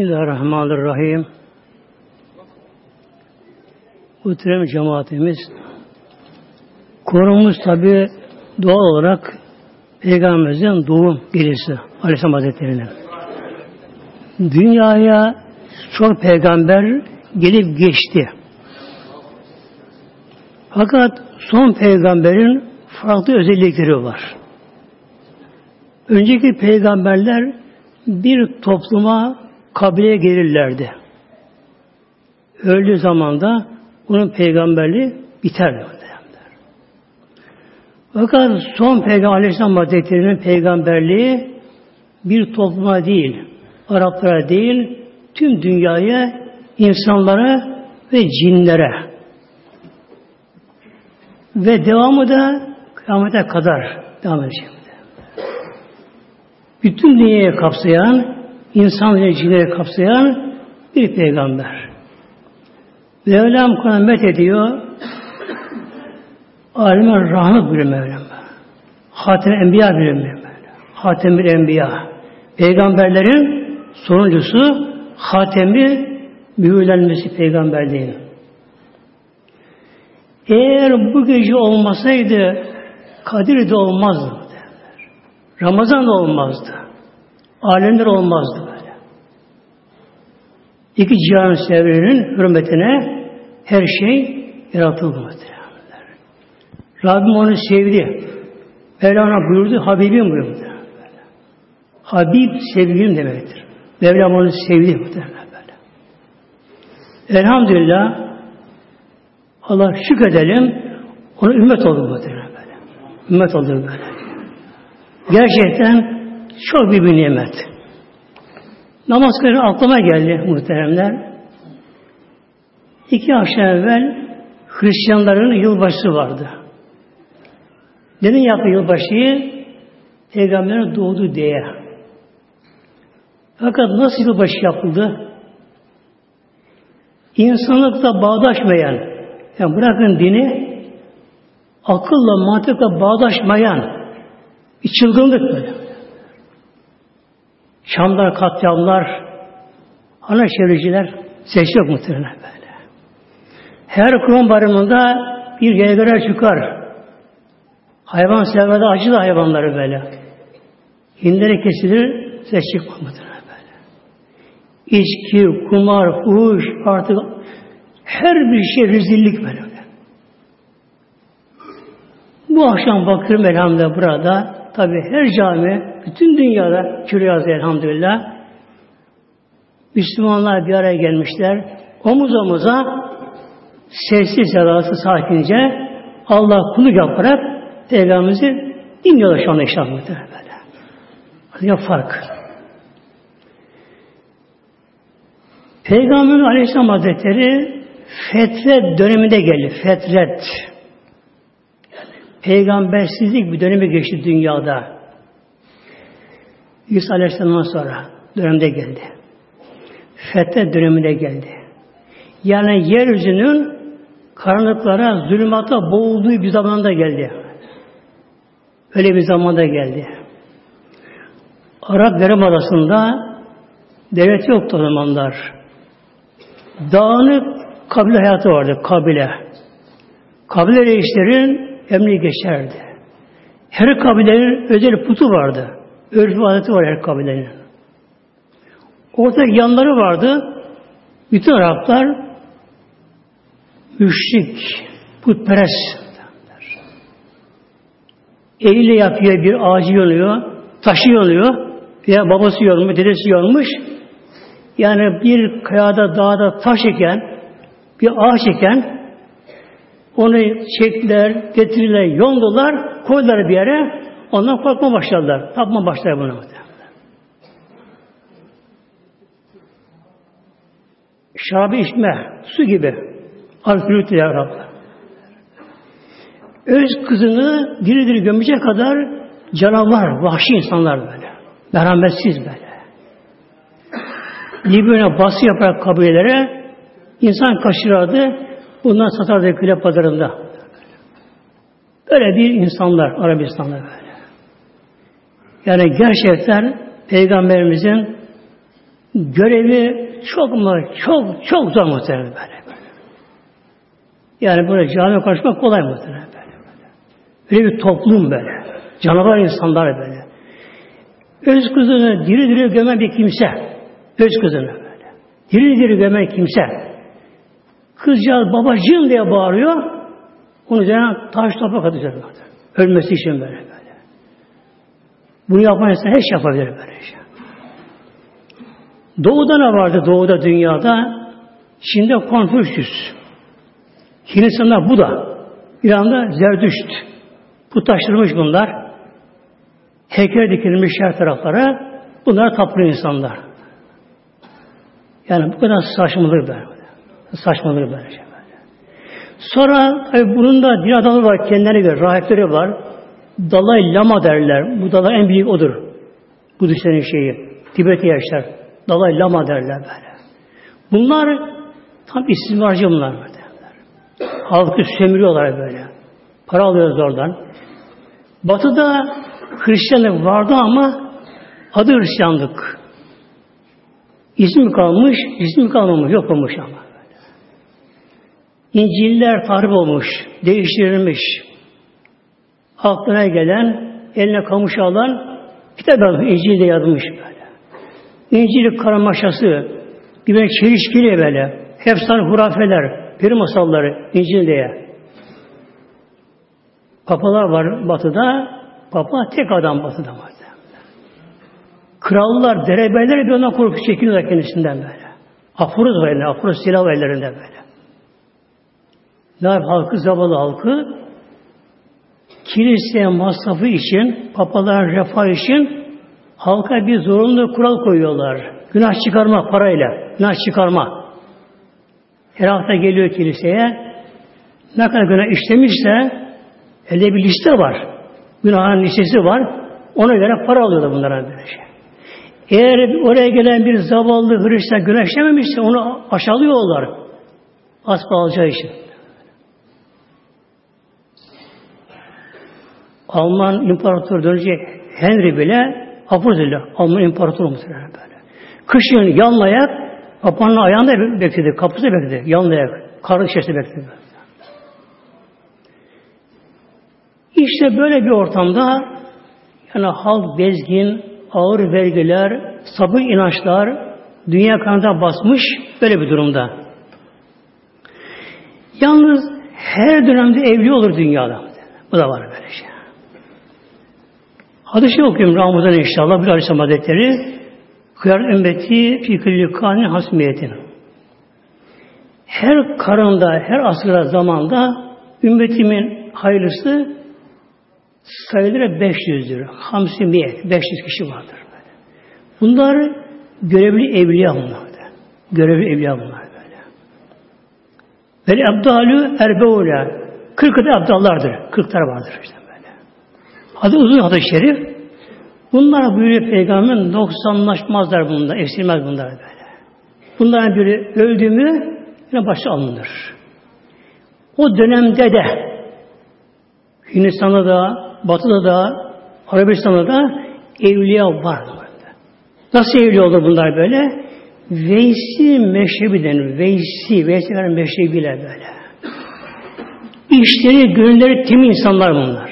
Bismillahirrahmanirrahim. Muhterem cemaatimiz, konumuz tabi doğal olarak Peygamberimizin doğum gelisi Aleyhisselam Hazretleri'nin. Dünyaya çok peygamber gelip geçti. Fakat son peygamberin farklı özellikleri var. Önceki peygamberler bir topluma kabileye gelirlerdi. Öldüğü zaman da onun peygamberliği biterdi. Fakat son peygamber Aleyhisselam Hazretleri'nin peygamberliği bir topluma değil, Araplara değil, tüm dünyaya, insanlara ve cinlere ve devamı da kıyamete kadar devam edecek. Bütün dünyayı kapsayan, insan ve cinleri kapsayan bir peygamber. Mevlam Kur'an met ediyor. Alime rahmet buyuruyor Mevlam. Hatem Enbiya buyuruyor Mevlam. Hatem Enbiya. Peygamberlerin sonuncusu hatemi mühürlenmesi peygamberliğin. Eğer bu gece olmasaydı Kadir de olmazdı. Ramazan da olmazdı. Alemler olmazdı böyle. İki cihan sevrinin hürmetine her şey yaratıldı. Rabbim onu sevdi. Mevlana buyurdu, Habibim buyurdu. Habib sevgilim demektir. Mevlam onu sevdi muhtemelen böyle. Elhamdülillah Allah şükredelim ona ümmet oldu muhtemelen böyle. Ümmet oldu böyle. Gerçekten çok büyük bir nimet. Namaz kılırken aklıma geldi muhteremler. İki akşam evvel Hristiyanların yılbaşısı vardı. Neden yaptı yılbaşıyı? Peygamberin doğdu diye. Fakat nasıl yılbaşı yapıldı? İnsanlıkla bağdaşmayan, yani bırakın dini, akılla, mantıkla bağdaşmayan, bir çılgınlık böyle. Şamlar, katliamlar, ana çevreciler ses yok muhtemelen böyle. Her kurban bayramında bir yaygara çıkar. Hayvan sevmede acı da hayvanları böyle. Hindere kesilir, ses çıkmaz muhtemelen böyle. İçki, kumar, fuhuş, artık her bir şey rezillik böyle. Bu akşam bakıyorum elhamdülillah burada tabi her cami, bütün dünyada kürüyaz elhamdülillah. Müslümanlar bir araya gelmişler. Omuz omuza sessiz sedası sakince Allah kuluk yaparak Peygamberimizi dinliyorlar şu anda inşallah böyle. Ya fark. Peygamber Aleyhisselam Hazretleri fetret döneminde geldi. Fetret. Peygambersizlik bir dönemi geçti dünyada. İsa Aleyhisselam'dan sonra dönemde geldi. Fethet döneminde geldi. Yani yeryüzünün karanlıklara, zulümata boğulduğu bir zamanda geldi. Öyle bir zamanda geldi. Arap Yarımadası'nda devlet yoktu o zamanlar. Dağınık kabile hayatı vardı, kabile. Kabile reislerin emri geçerdi. Her kabilenin özel putu vardı. Örf adeti var her kabilenin. Orada yanları vardı. Bütün Araplar müşrik, putperest. Eliyle yapıyor bir ağacı yoluyor, taşı yoluyor veya babası yolmuş, dedesi yolmuş. Yani bir kayada, dağda taş eken, bir ağaç eken onu çektiler, getirirler, yondular, koydular bir yere. Ondan korkma başladılar. Tapma başladılar buna. Şarabı içme, su gibi. Alkülüktü ya Rabbi. Öz kızını diri diri gömecek kadar canavar, vahşi insanlar böyle. Merhametsiz böyle. Libya'na baskı yaparak kabilelere insan kaçırardı. Bundan satardı köle pazarında. Böyle bir insanlar, Arabistanlar böyle. Yani gerçekten Peygamberimizin görevi çok mu? Çok, çok zor muhtemelen böyle. böyle. Yani böyle cami karışmak kolay muhtemelen böyle. Böyle bir toplum böyle. Canavar insanlar böyle. Öz kızını diri diri gömen bir kimse. Öz kızını böyle. Diri diri gömen kimse. Kızcağız babacığım diye bağırıyor. Onun üzerine taş toprak atacak. Ölmesi için böyle. Bunu yapan insan her şey yapabilir böyle şey. Doğuda ne vardı doğuda dünyada? Çin'de Konfüçyüs. Hindistan'da Buda. İran'da Zerdüşt. Putlaştırmış bunlar. Heykel dikilmiş her taraflara. Bunlar tapılı insanlar. Yani bu kadar saçmalık böyle. Saçmalık böyle şey. Sonra tabi bunun da din adamı var, kendilerine göre rahipleri var. Dalai Lama derler. Bu Dalai en büyük odur. Budistlerin şeyi. Tibet'e yaşlar. Dalai Lama derler böyle. Bunlar tam istismarcı bunlar. Derler. Halkı sömürüyorlar böyle. Para alıyoruz oradan. Batı'da Hristiyanlık vardı ama adı Hristiyanlık. İsmi kalmış, ismi kalmamış, yok olmuş ama. İnciller tahrip olmuş, değiştirilmiş. Aklına gelen, eline kamış alan kitap yazmış, İncil'de yazmış böyle. İncil'i karamaşası, gibi çelişkili böyle. Efsane hurafeler, peri masalları İncil'de. Papalar var batıda, papa tek adam batıda var. Krallar, derebeyler bir ondan korku çekiliyorlar kendisinden böyle. Afuruz var elinde, afuruz silah var ellerinde böyle. Ne halkı, zavallı halkı? Kiliseye masrafı için, papaların refah için halka bir zorunlu kural koyuyorlar. Günah çıkarma parayla, günah çıkarma. Her hafta geliyor kiliseye, ne kadar günah işlemişse elde bir liste var. Günahın listesi var. Ona göre para alıyorlar bunlara böyle şey. Eğer oraya gelen bir zavallı Hristiyan günah işlememişse onu aşağılıyorlar. Aspa alacağı için. Alman İmparatoru dönecek Henry bile Hafızıyla Alman İmparatoru muhtemelen böyle. Kışın yanlayak Papa'nın ayağında bekledi, kapısı bekledi. Yanlayak, karın içerisinde bekledi. İşte böyle bir ortamda yani halk bezgin, ağır vergiler, sabır inançlar dünya kanına basmış böyle bir durumda. Yalnız her dönemde evli olur dünyada. Bu da var böyle şey. Hadis-i okuyayım Ramazan inşallah. Bir Aleyhisselam Hazretleri Kıyar ümmeti fikirli kanin hasmiyetin. Her karında, her asırda zamanda ümmetimin hayırlısı sayıları 500'dür. Hamsi miyet, 500 kişi vardır. Böyle. Bunlar görevli evliya bunlar. Görevli evliya bunlar böyle. Vel abdalü erbeule. 40 da abdallardır. 40 tane vardır işte. Adı uzun adı şerif. Bunlar buyuruyor peygamberin noksanlaşmazlar bunda, eksilmez bunlar böyle. Bunların biri öldü mü yine başı alınır. O dönemde de Hindistan'da da, Batı'da da, Arabistan'da da evliya var. Nasıl evliya oldu bunlar böyle? Veysi meşrebi denir. Veysi, Veysi meşrebiyle böyle. İşleri, gönülleri temiz insanlar bunlar.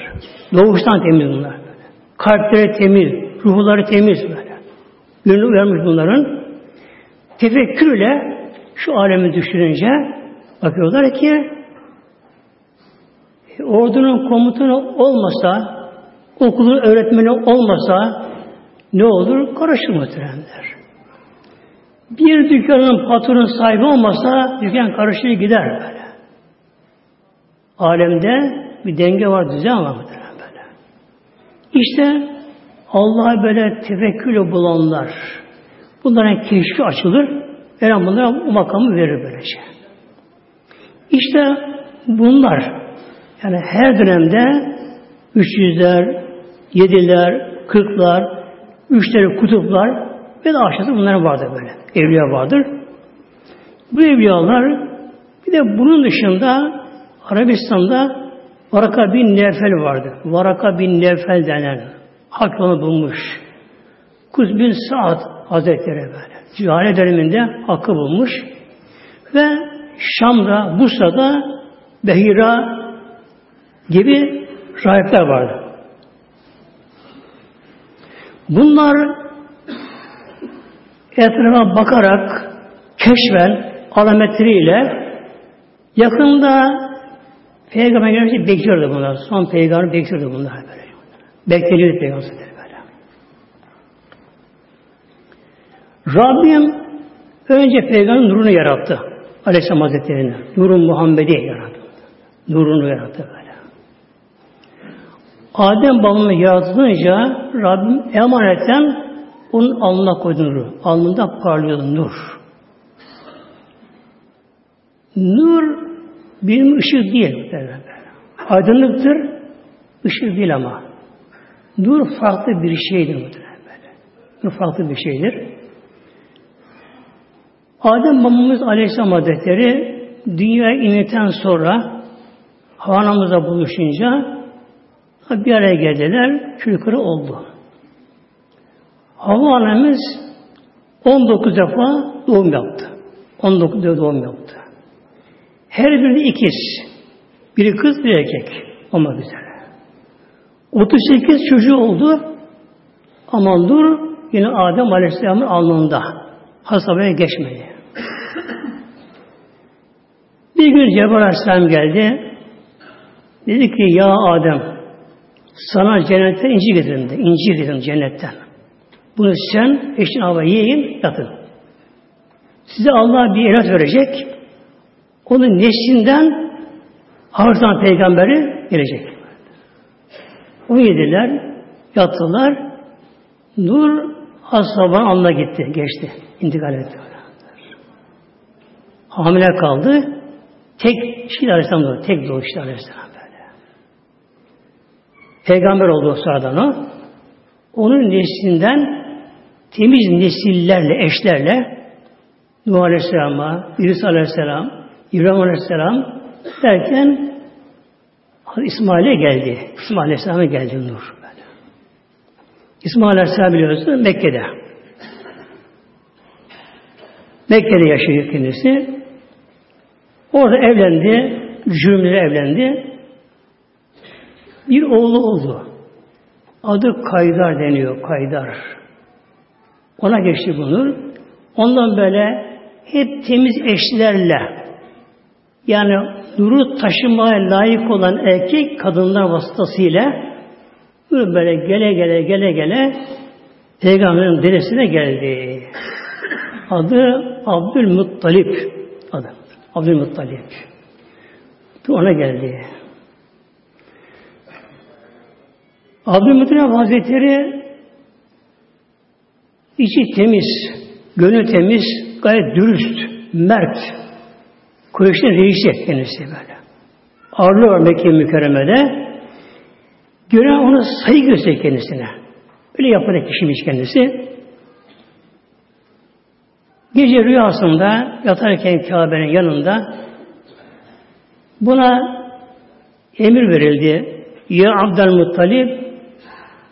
Doğuştan temiz bunlar. Kalpleri temiz, ruhları temiz böyle. Gönlü uyanmış bunların. Tefekkürle şu alemi düşününce bakıyorlar ki ordunun komutanı olmasa, okulun öğretmeni olmasa ne olur? Karışır muhteremler. Bir dükkanın patronun sahibi olmasa dükkan karışır gider böyle. Alemde bir denge var, düzen var muhterem. İşte Allah'a böyle tefekkürle bulanlar, bunların keşfi açılır, Veren bunlara o makamı verir böylece. İşte bunlar, yani her dönemde 300'ler, 7'ler, 40'lar, üçleri kutuplar ve de aşağıda bunlar vardır böyle. Evliya vardır. Bu evliyalar bir de bunun dışında Arabistan'da Varaka bin Nefel vardı. Varaka bin Nefel denen hak yolu bulmuş. Kuz bin Saad Hazretleri böyle. Cihane döneminde hakkı bulmuş ve Şam'da, Bursa'da Behira gibi rahipler vardı. Bunlar etrafa bakarak keşfen alametleriyle yakında Peygamber gelmesi bekliyordu bunlar. Son peygamber bekliyordu bunlar böyle. Bekleniyordu peygamber böyle. Rabbim önce peygamberin nurunu yarattı. Aleyhisselam Hazretleri'ni. Nurun Muhammed'i yarattı. Nurunu yarattı böyle. Adem babamı yaratılınca Rabbim emanetten onun alnına koydu nuru. Alnında parlıyordu nur. Nur benim ışık değil. Aydınlıktır, ışık değil ama. Nur farklı bir şeydir böyle. Nur farklı bir şeydir. Adem babamız Aleyhisselam Hazretleri dünya indikten sonra havanamızda buluşunca bir araya geldiler. Çocukları oldu. Hava annemiz 19 defa doğum yaptı. 19 defa doğum yaptı. Her birinde ikiz. Biri kız, bir erkek olmak üzere. 38 çocuğu oldu. Ama dur yine Adem Aleyhisselam'ın alnında. Hasabaya geçmedi. Bir gün Cebrail Aleyhisselam geldi. Dedi ki ya Adem sana cennetten inci getirdim de. İnci getirdim cennetten. Bunu sen eşin hava yiyin yatın. Size Allah bir evlat verecek. Onun neslinden Hazreti Peygamberi gelecek. Onu yediler, yattılar. Nur Ashab'ın alnına gitti, geçti. intikal etti. Hamile kaldı. Tek Şiir Aleyhisselam doğdu. Tek doğdu Şiir Aleyhisselam böyle. Peygamber oldu o sıradan o. Onun neslinden temiz nesillerle, eşlerle Nuh Aleyhisselam'a, İris Aleyhisselam, İbrahim Aleyhisselam derken İsmail'e geldi. İsmail Aleyhisselam'a geldi Nur. Böyle. İsmail Aleyhisselam biliyorsunuz Mekke'de. Mekke'de yaşıyor kendisi. Orada evlendi. Cümle evlendi. Bir oğlu oldu. Adı Kaydar deniyor. Kaydar. Ona geçti bunu. Ondan böyle hep temiz eşlerle yani nuru taşımaya layık olan erkek kadınlar vasıtasıyla böyle gele gele gele gele Peygamberin dedesine geldi. Adı Abdülmuttalip. Adı Abdülmuttalip. Ona geldi. Abdülmuttalip Hazretleri içi temiz, gönül temiz, gayet dürüst, mert, Kureyş'in reisi kendisi böyle. Ağırlığı var Mekke mükerremede. Gören ona saygı gösteriyor kendisine. Öyle yapan kişiymiş kendisi. Gece rüyasında yatarken Kabe'nin yanında buna emir verildi. Ya Abdülmuttalip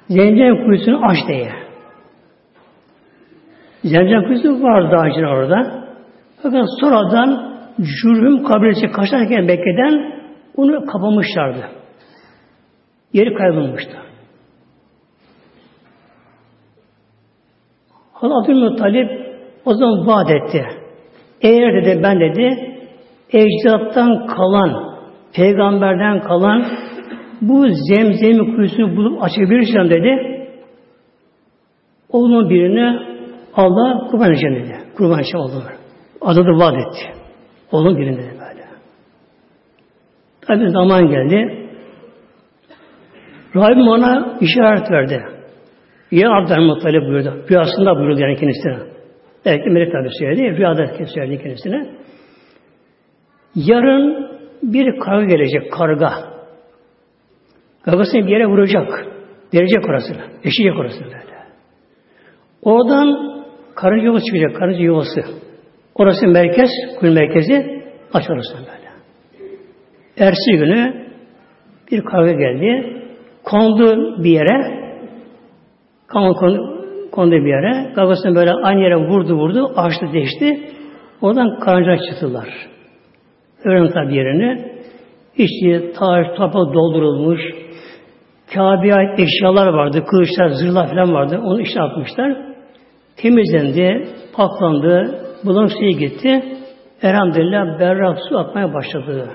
Zencen kuyusunu aç diye. Zencen kuyusu vardı ağacın orada. Fakat sonradan Cürhüm kabilesi kaçarken Mekke'den onu kapamışlardı. Yeri kaybolmuştu. Allah Abdülmuttalip o zaman vaat etti. Eğer dedi ben dedi ecdattan kalan, peygamberden kalan bu zemzemi kuyusunu bulup açabilirsem dedi oğlunun birini Allah kurban edeceğim dedi. Kurban edeceğim. Adı da vaat etti. Oğlum birinde böyle. Tabi zaman geldi. Rabbim ona işaret verdi. Ya Abdülmuttalip buyurdu. Rüyasında buyurdu yani kendisine. Belki melek tabi söyledi. Rüyada söyledi kendisine. Yarın bir karga gelecek. Karga. Gagasını bir yere vuracak. Verecek orasını. Eşecek orasını böyle. Oradan karınca yuvası çıkacak. Karınca yuvası. Orası merkez, kuyun merkezi. Aç orası böyle. Ersi günü bir kavga geldi. Kondu bir yere. Kondu, kondu, kondu bir yere. Gagasını böyle aynı yere vurdu vurdu. Açtı değişti. Oradan karınca çıktılar. Öğren tabi yerini. İçi taş, toprak doldurulmuş. Kabe'ye ait eşyalar vardı. Kılıçlar, zırhlar falan vardı. Onu içine atmışlar. Temizlendi, paklandı. Bulan suya gitti. Elhamdülillah berrak su akmaya başladı.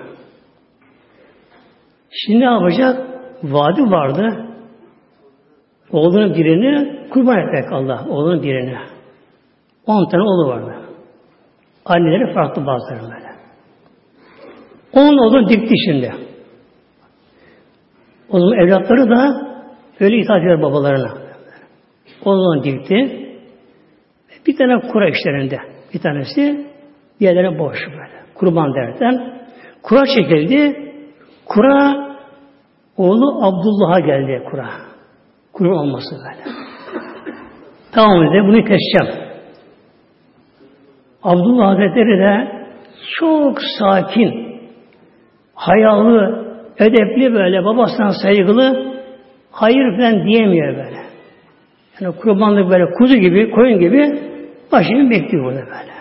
Şimdi ne yapacak? Vadi vardı. Oğlunun birini kurban etmek Allah. Oğlunun birini. On tane oğlu vardı. Anneleri farklı bazıları böyle. On oğlu dikti şimdi. O zaman evlatları da öyle itaat ediyor babalarına. Oğlunu dikti. Bir tane kura işlerinde. Bir tanesi diğerleri boş böyle. Kurban derken. Kura çekildi. Kura oğlu Abdullah'a geldi kura. Kurban olması böyle. Tamam dedi. Bunu keseceğim. Abdullah Hazretleri de çok sakin, hayalı, edepli böyle, babasına saygılı, hayır falan diyemiyor böyle. Yani kurbanlık böyle kuzu gibi, koyun gibi başını bekliyor burada böyle.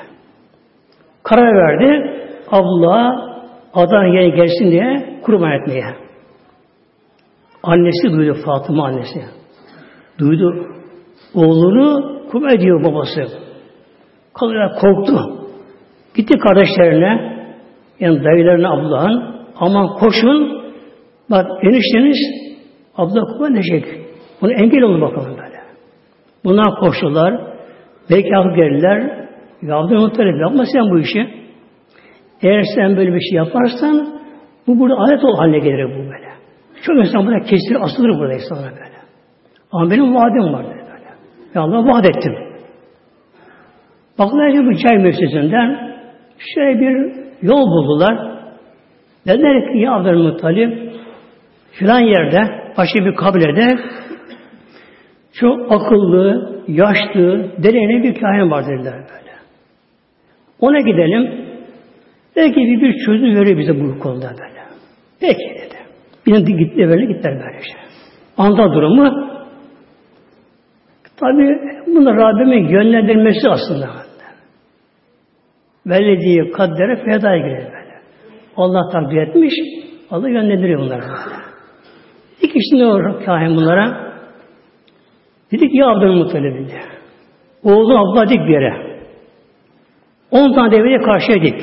Karar verdi, Abdullah Adan yere gelsin diye kurban etmeye. Annesi duydu, Fatıma annesi. Duydu. Oğlunu kurban ediyor babası. Kalıyor, korktu. Gitti kardeşlerine, yani dayılarına Abdullah'ın, aman koşun, bak enişteniz Abdullah kurban edecek. Bunu engel olun bakalım böyle. Bunlar koştular. Belki akıl geldiler. Ya Abdülmuttalip yapma sen bu işi. Eğer sen böyle bir şey yaparsan bu burada adet ol haline gelir bu böyle. Çok insan burada kesilir, asılır burada insanlar böyle. Ama benim vaadim var böyle. Ya Allah vaat ettim. Baklar ki bu çay müessesinden şöyle bir yol buldular. Dediler ki ya Abdülmuttalip filan yerde, başka bir kabilede çok akıllı, yaşlı, deneyimli bir kahin var dediler böyle. Ona gidelim. Belki bir, bir çözüm verir bize bu konuda böyle. Peki dedi. Bir gitti böyle gittiler böyle işte. Anda durumu tabi bunu Rabbimin yönlendirmesi aslında. Vellediği kaddere feda girer böyle. Allah takdir etmiş, Allah yönlendiriyor bunları böyle. İki kişi ne olur kahin bunlara? Dedi ya Abdülmuttalib dedi. Oğlu Abdullah dik bir yere. On tane deveye karşıya dik.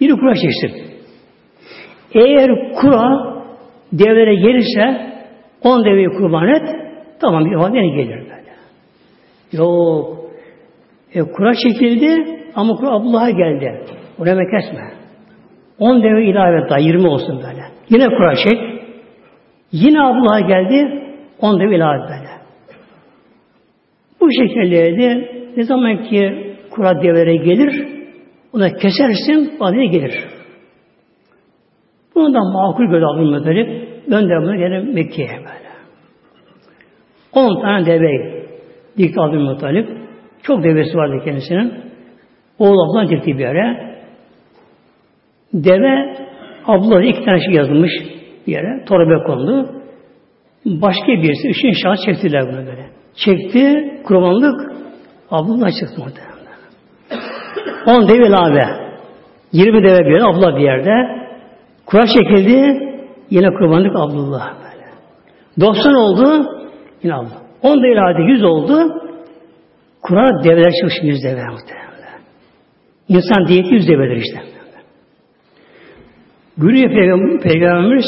Biri kura çeksin. Eğer kura devlere gelirse on deveyi kurban et tamam bir vadene gelir böyle. Yok. E, kura çekildi ama kura Abdullah'a geldi. Onu hemen kesme. On deve ilave daha yirmi olsun böyle. Yine kura çek. Yine Abdullah'a geldi. On deve ilave böyle. Bu şekilde de ne zaman ki kura devlere gelir ona kesersin vadene gelir. Bunu da makul gördü Abdülmuttalip. Göndermeye gelin Mekke'ye böyle. On tane deve dikti Abdülmuttalip. Çok devesi vardı kendisinin. Oğul ablan dikti bir yere. Deve abla iki tane şey yazılmış bir yere. Torba kondu. Başka birisi üçün şahıs çektiler bunu böyle. Çekti, kurbanlık Abdullah çıktı muhtemelen. On deve ilave. Yirmi deve bir abla bir yerde. Kura çekildi, yine kurbanlık Abdullah böyle. 90 oldu, yine Allah. 10 da ilade 100 oldu, Kur'an develer çıkmış 100 deve muhtemelen. İnsan diyeti 100 develer işte. Buyuruyor Peygamber, Peygamberimiz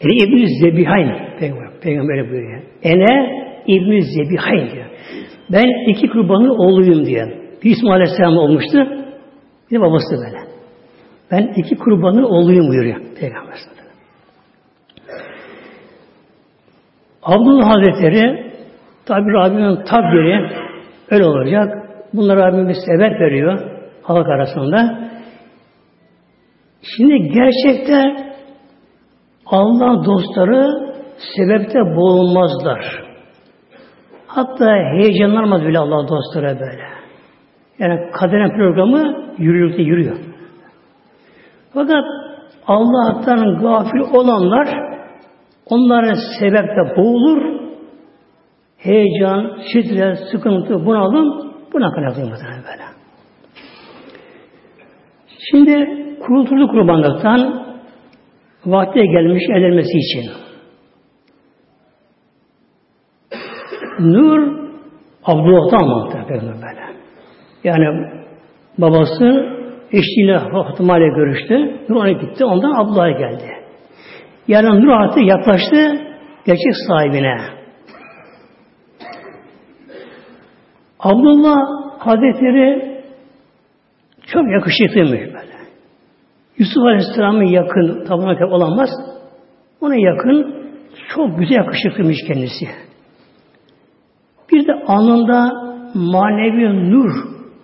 Ene İbn-i Zebihayn Peygamber, Peygamber buyuruyor. Ene İbn-i Zebihayn diyor. Ben iki kurbanın oğluyum diyor. Bir İsmail Aleyhisselam olmuştu. Bir de babası böyle. Ben iki kurbanın oğluyum buyuruyor Peygamber Abdullah Hazretleri tabi Rabbimin tabiri öyle olacak. Bunlar Rabbimiz sebep veriyor halk arasında. Şimdi gerçekte Allah dostları sebepte boğulmazlar. Hatta heyecanlanmaz bile Allah dostları böyle. Yani kaderin programı yürüyor, yürüyor. Fakat Allah'tan gafil olanlar onların sebepte boğulur, heyecan, stres, sıkıntı, bunalım buna muhtemelen böyle. Şimdi kurulturdu kurbanlıktan vakti gelmiş evlenmesi için. Nur Abdullah'tan muhtemelen böyle. Yani babası eşliğiyle Fatıma ile görüştü. Nur ona gitti. Ondan Abdullah'a geldi. Yani Nur artık yaklaştı gerçek sahibine. Abdullah Hazretleri çok yakışıklıymış böyle. Yusuf Aleyhisselam'ın yakın, tabi olamaz. Ona yakın, çok güzel yakışıklıymış kendisi. Bir de anında manevi nur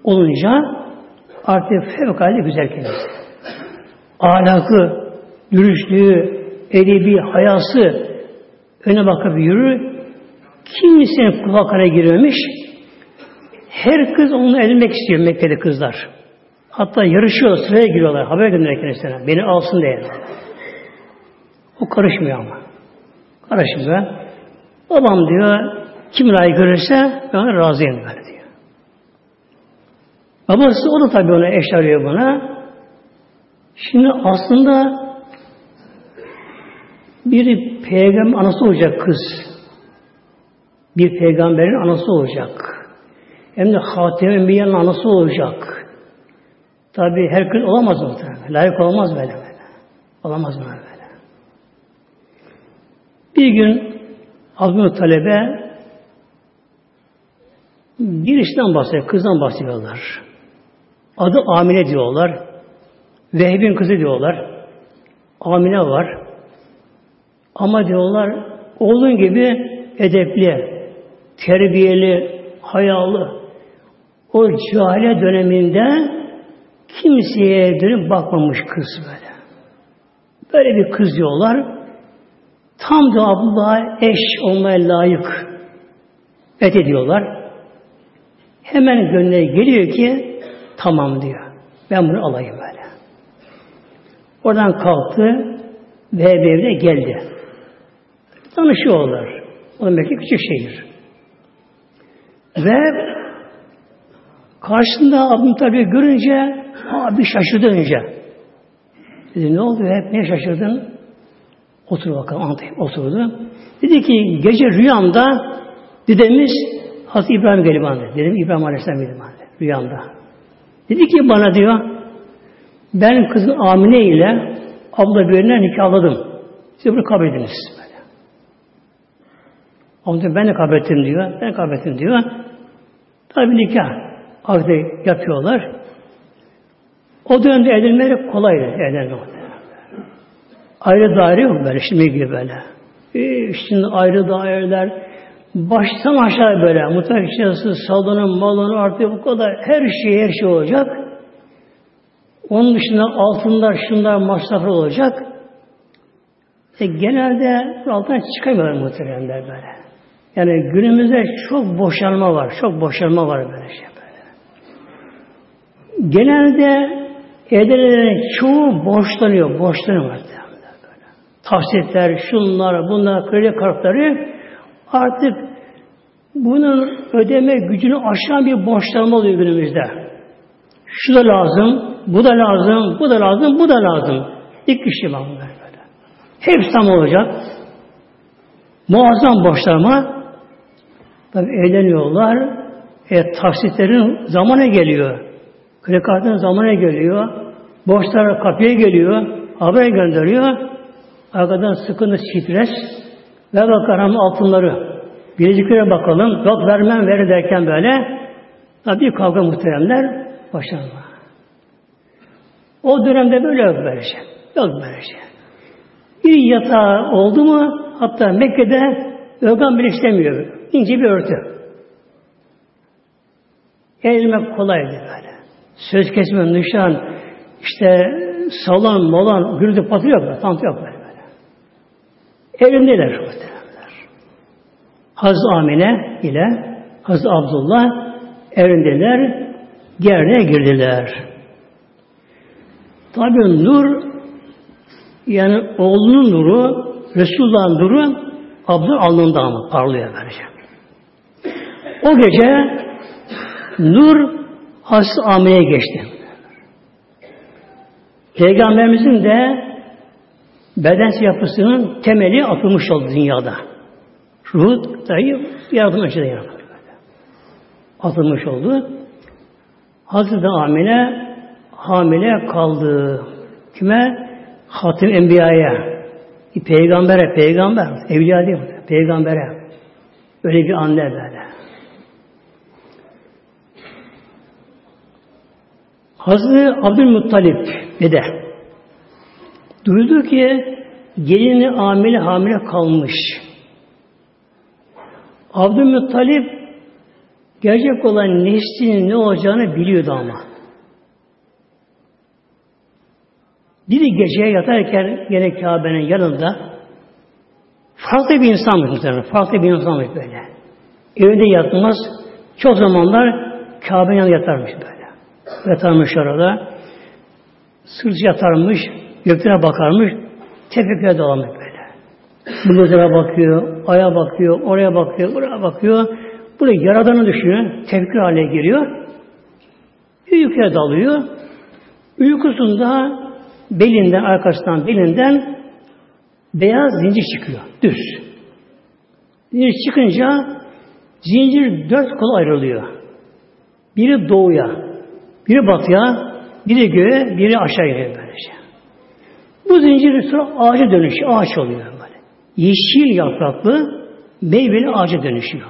olunca artık fevkalade güzel kendisi. Ahlakı, dürüstlüğü, edebi, hayası öne bakıp yürür. Kimsenin kulaklarına girmemiş. Her kız onunla evlenmek istiyor Mekke'de kızlar. Hatta yarışıyor, sıraya giriyorlar. Haber gönderiyor kendisine. Beni alsın diye. O karışmıyor ama. Karışmıyor. Babam diyor, kim layık görürse ben ona razıyım böyle diyor. Babası o da tabii ona eş arıyor buna. Şimdi aslında bir peygamber anası olacak kız. Bir peygamberin anası olacak. Hem de Hatem Enbiya'nın anası olacak. Tabi her kız olamaz mı? Layık olmaz böyle böyle. Olamaz mı böyle? Bir gün Abdülhamid talebe bir işten bahsediyor, kızdan bahsediyorlar. Adı Amine diyorlar. Vehbin kızı diyorlar. Amine var. Ama diyorlar oğlun gibi edepli, terbiyeli, hayalı. O cahile döneminde kimseye dönüp bakmamış kız böyle. Böyle bir kız diyorlar. Tam da Abdullah'a eş olmaya layık et ediyorlar. Hemen gönlüne geliyor ki tamam diyor. Ben bunu alayım böyle. Oradan kalktı ve evine geldi. Tanışıyorlar. O demek ki küçük şehir. Ve karşısında Abdülmuttalib'i görünce ha, bir şaşırdı önce. Dedi ne oldu hep ne şaşırdın? Otur bakalım anlatayım. Oturdu. Dedi ki gece rüyamda dedemiz Hazreti İbrahim geldi bana. Dedim İbrahim Aleyhisselam bana. Rüyamda. Dedi ki bana diyor ben kızın Amine ile abla birine nikahladım. Siz bunu kabul ediniz. Böyle. Ama ben de kabul ettim diyor. Ben kabul ettim diyor. Tabi nikah akde yapıyorlar. O dönemde evlenmeleri kolaydı. Evlenmek. Ayrı daire yok böyle şimdi gibi böyle. Ee, şimdi ayrı daireler, baştan aşağı böyle mutfak içerisi, salonun, malonu artık bu kadar her şey her şey olacak. Onun dışında altınlar, şunlar masrafı olacak. E, genelde altından çıkamıyorlar muhteremler böyle. Yani günümüzde çok boşanma var. Çok boşanma var böyle şey böyle. Genelde evlenenlerin çoğu borçlanıyor. Borçlanıyor böyle. Taksitler, şunlar, bunlar, kredi kartları artık bunun ödeme gücünü aşan bir borçlanma oluyor günümüzde. Şu da lazım, bu da lazım, bu da lazım, bu da lazım. İlk kişi var bunlar böyle. Hepsi tam olacak. Muazzam borçlanma. Tabi eğleniyorlar. E, taksitlerin zamana geliyor. Kredi kartının zamana geliyor. Borçlar kapıya geliyor. Haber gönderiyor. Arkadan sıkıntı, stres. Ver bakalım altınları. Bileciklere bakalım. Yok vermem verir derken böyle. Tabii kavga muhteremler başlanma. O dönemde böyle yok böyle şey. Yok böyle şey. Bir yatağı oldu mu hatta Mekke'de örgan bile istemiyor. İnce bir örtü. Eğilmek kolaydı böyle. Söz kesme, nişan, işte salon, molan, gürültü patı yok. Tantı yok böyle. böyle. Elindeler muhtemelenler. Haz Amine ile Haz Abdullah evindeler, gerine girdiler. Tabi nur yani oğlunun nuru, Resulullah'ın nuru Abdullah alnından mı parlıyor böylece. O gece Nur Hazreti Amine'ye geçti. Peygamberimizin de beden yapısının temeli atılmış oldu dünyada. Ruh dahi yaratılmış da Atılmış oldu. Hazreti Amine hamile kaldı. Kime? Hatim Enbiya'ya. Peygambere, peygamber. Evliya değil? Peygambere. Öyle bir anne böyle. Hazreti Abdülmuttalip dede duydu ki gelini hamile hamile kalmış. Abdülmuttalip gelecek olan neslinin ne olacağını biliyordu ama. Biri geceye yatarken gene Kabe'nin yanında farklı bir insanmış muhtemelen. Farklı bir insanmış böyle. Evinde yatmaz. Çok zamanlar Kabe'nin yanında yatarmış böyle. Yatarmış orada. Sırt yatarmış. Göklere bakarmış. Tepekere dolanmış. Bulutlara bakıyor. Aya bakıyor. Oraya bakıyor. Buraya bakıyor. Buraya yaradanı düşünüyor. Tefkir haline giriyor. Uykuya dalıyor. Uykusunda belinden, arkasından belinden beyaz zincir çıkıyor. Düz. Zincir çıkınca zincir dört kol ayrılıyor. Biri doğuya, biri batıya, biri göğe, biri aşağı iniyor böylece. Bu zincir sonra ağaca dönüşüyor, ağaç oluyor. Yeşil yapraklı, meyveli ağaca dönüşüyor.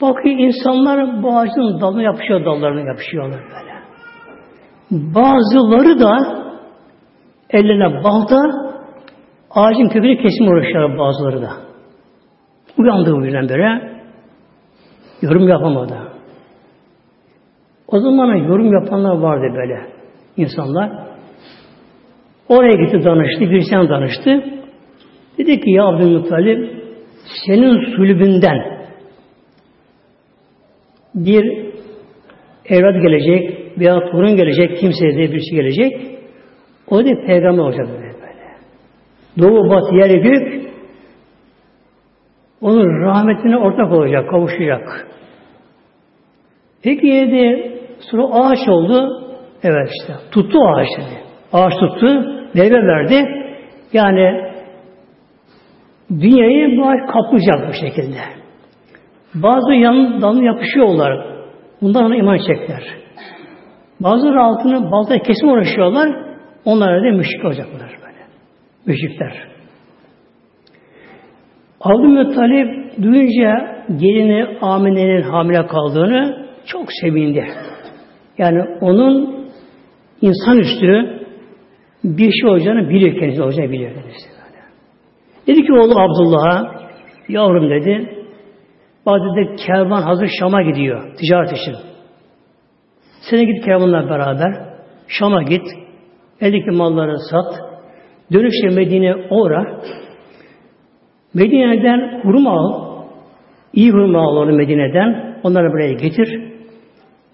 Bakıyor insanlar bu ağacın dalına yapışıyor, dallarına yapışıyorlar böyle. Bazıları da ellerine balta ağacın kökünü kesme uğraşıyorlar bazıları da. Uyandı birdenbire. Yorum yapamadı. O zaman yorum yapanlar vardı böyle insanlar. Oraya gitti danıştı, birisinden danıştı. Dedi ki ya Abdülmuttalip senin sulbünden bir evlat gelecek, veya torun gelecek, kimseye de birisi gelecek. O da peygamber olacak böyle. böyle. Doğu, batı, yer, gök onun rahmetine ortak olacak, kavuşacak. Peki dedi, sonra ağaç oldu. Evet işte, tuttu ağaç dedi. Ağaç tuttu, meyve verdi. Yani dünyayı bu ağaç kaplayacak bu şekilde. Bazı yan dalına yapışıyorlar. Bundan ona iman çekler. Bazıları altını baltaya kesim uğraşıyorlar. Onlar da müşrik olacaklar böyle. Müşrikler. Abdülmuttalip duyunca gelini Amine'nin hamile kaldığını çok sevindi. Yani onun insanüstü bir şey olacağını bilir kendisi olacağını bilir kendisi. Dedi ki oğlu Abdullah'a yavrum dedi dedi kervan hazır Şam'a gidiyor ticaret için. Sen git kervanla beraber Şam'a git. Eldeki malları sat. Dönüşte Medine uğra. Medine'den hurma al. İyi hurma al onu Medine'den. Onları buraya getir.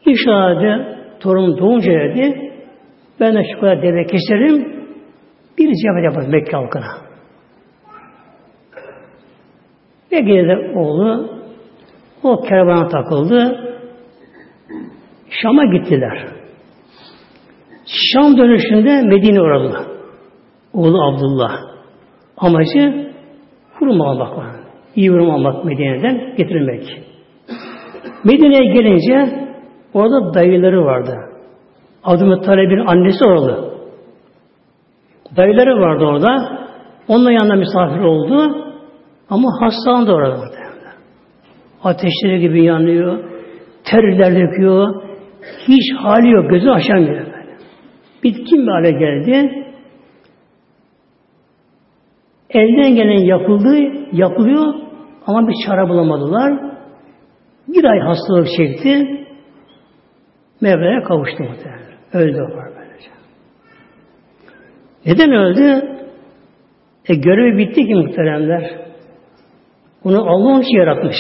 İnşallah de torun doğunca dedi ben de şu kadar deve keserim bir ziyafet yaparız Mekke halkına. Ve gene oğlu o kervana takıldı. Şam'a gittiler. Şam dönüşünde Medine uğradı. Oğlu Abdullah. Amacı hurma almak. İyi hurma almak Medine'den getirmek. Medine'ye gelince orada dayıları vardı. Abdülmuttalib'in annesi oralı. Dayıları vardı orada. Onunla yanında misafir oldu. Ama hastalandı orada. Ateşleri gibi yanıyor. Terler döküyor. Hiç hali yok. Gözü aşamıyor böyle. Bitkin bir hale geldi. Elden gelen yapıldı, yapılıyor ama bir çare bulamadılar. Bir ay hastalık çekti. Mevla'ya kavuştu muhtemelen. Öldü o böylece. Neden öldü? E görevi bitti ki muhteremler. Onu Allah onun için yaratmış.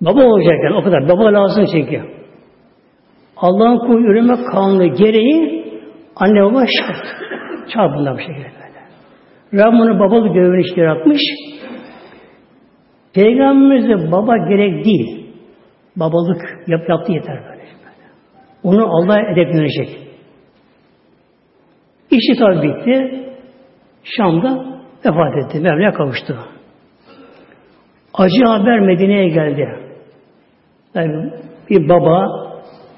Baba olacakken o kadar. Baba lazım çünkü. Allah'ın kulu üreme kanunu gereği anne baba şart. Çarpında bir şekilde böyle. Rabbim onu babalı görevini işte yaratmış. Peygamberimize baba gerek değil. Babalık yap, yaptı yeter böyle. Onu Allah edeplenecek. İşi tabi bitti. Şam'da vefat etti. Mevla'ya kavuştu. Acı haber Medine'ye geldi. Yani bir baba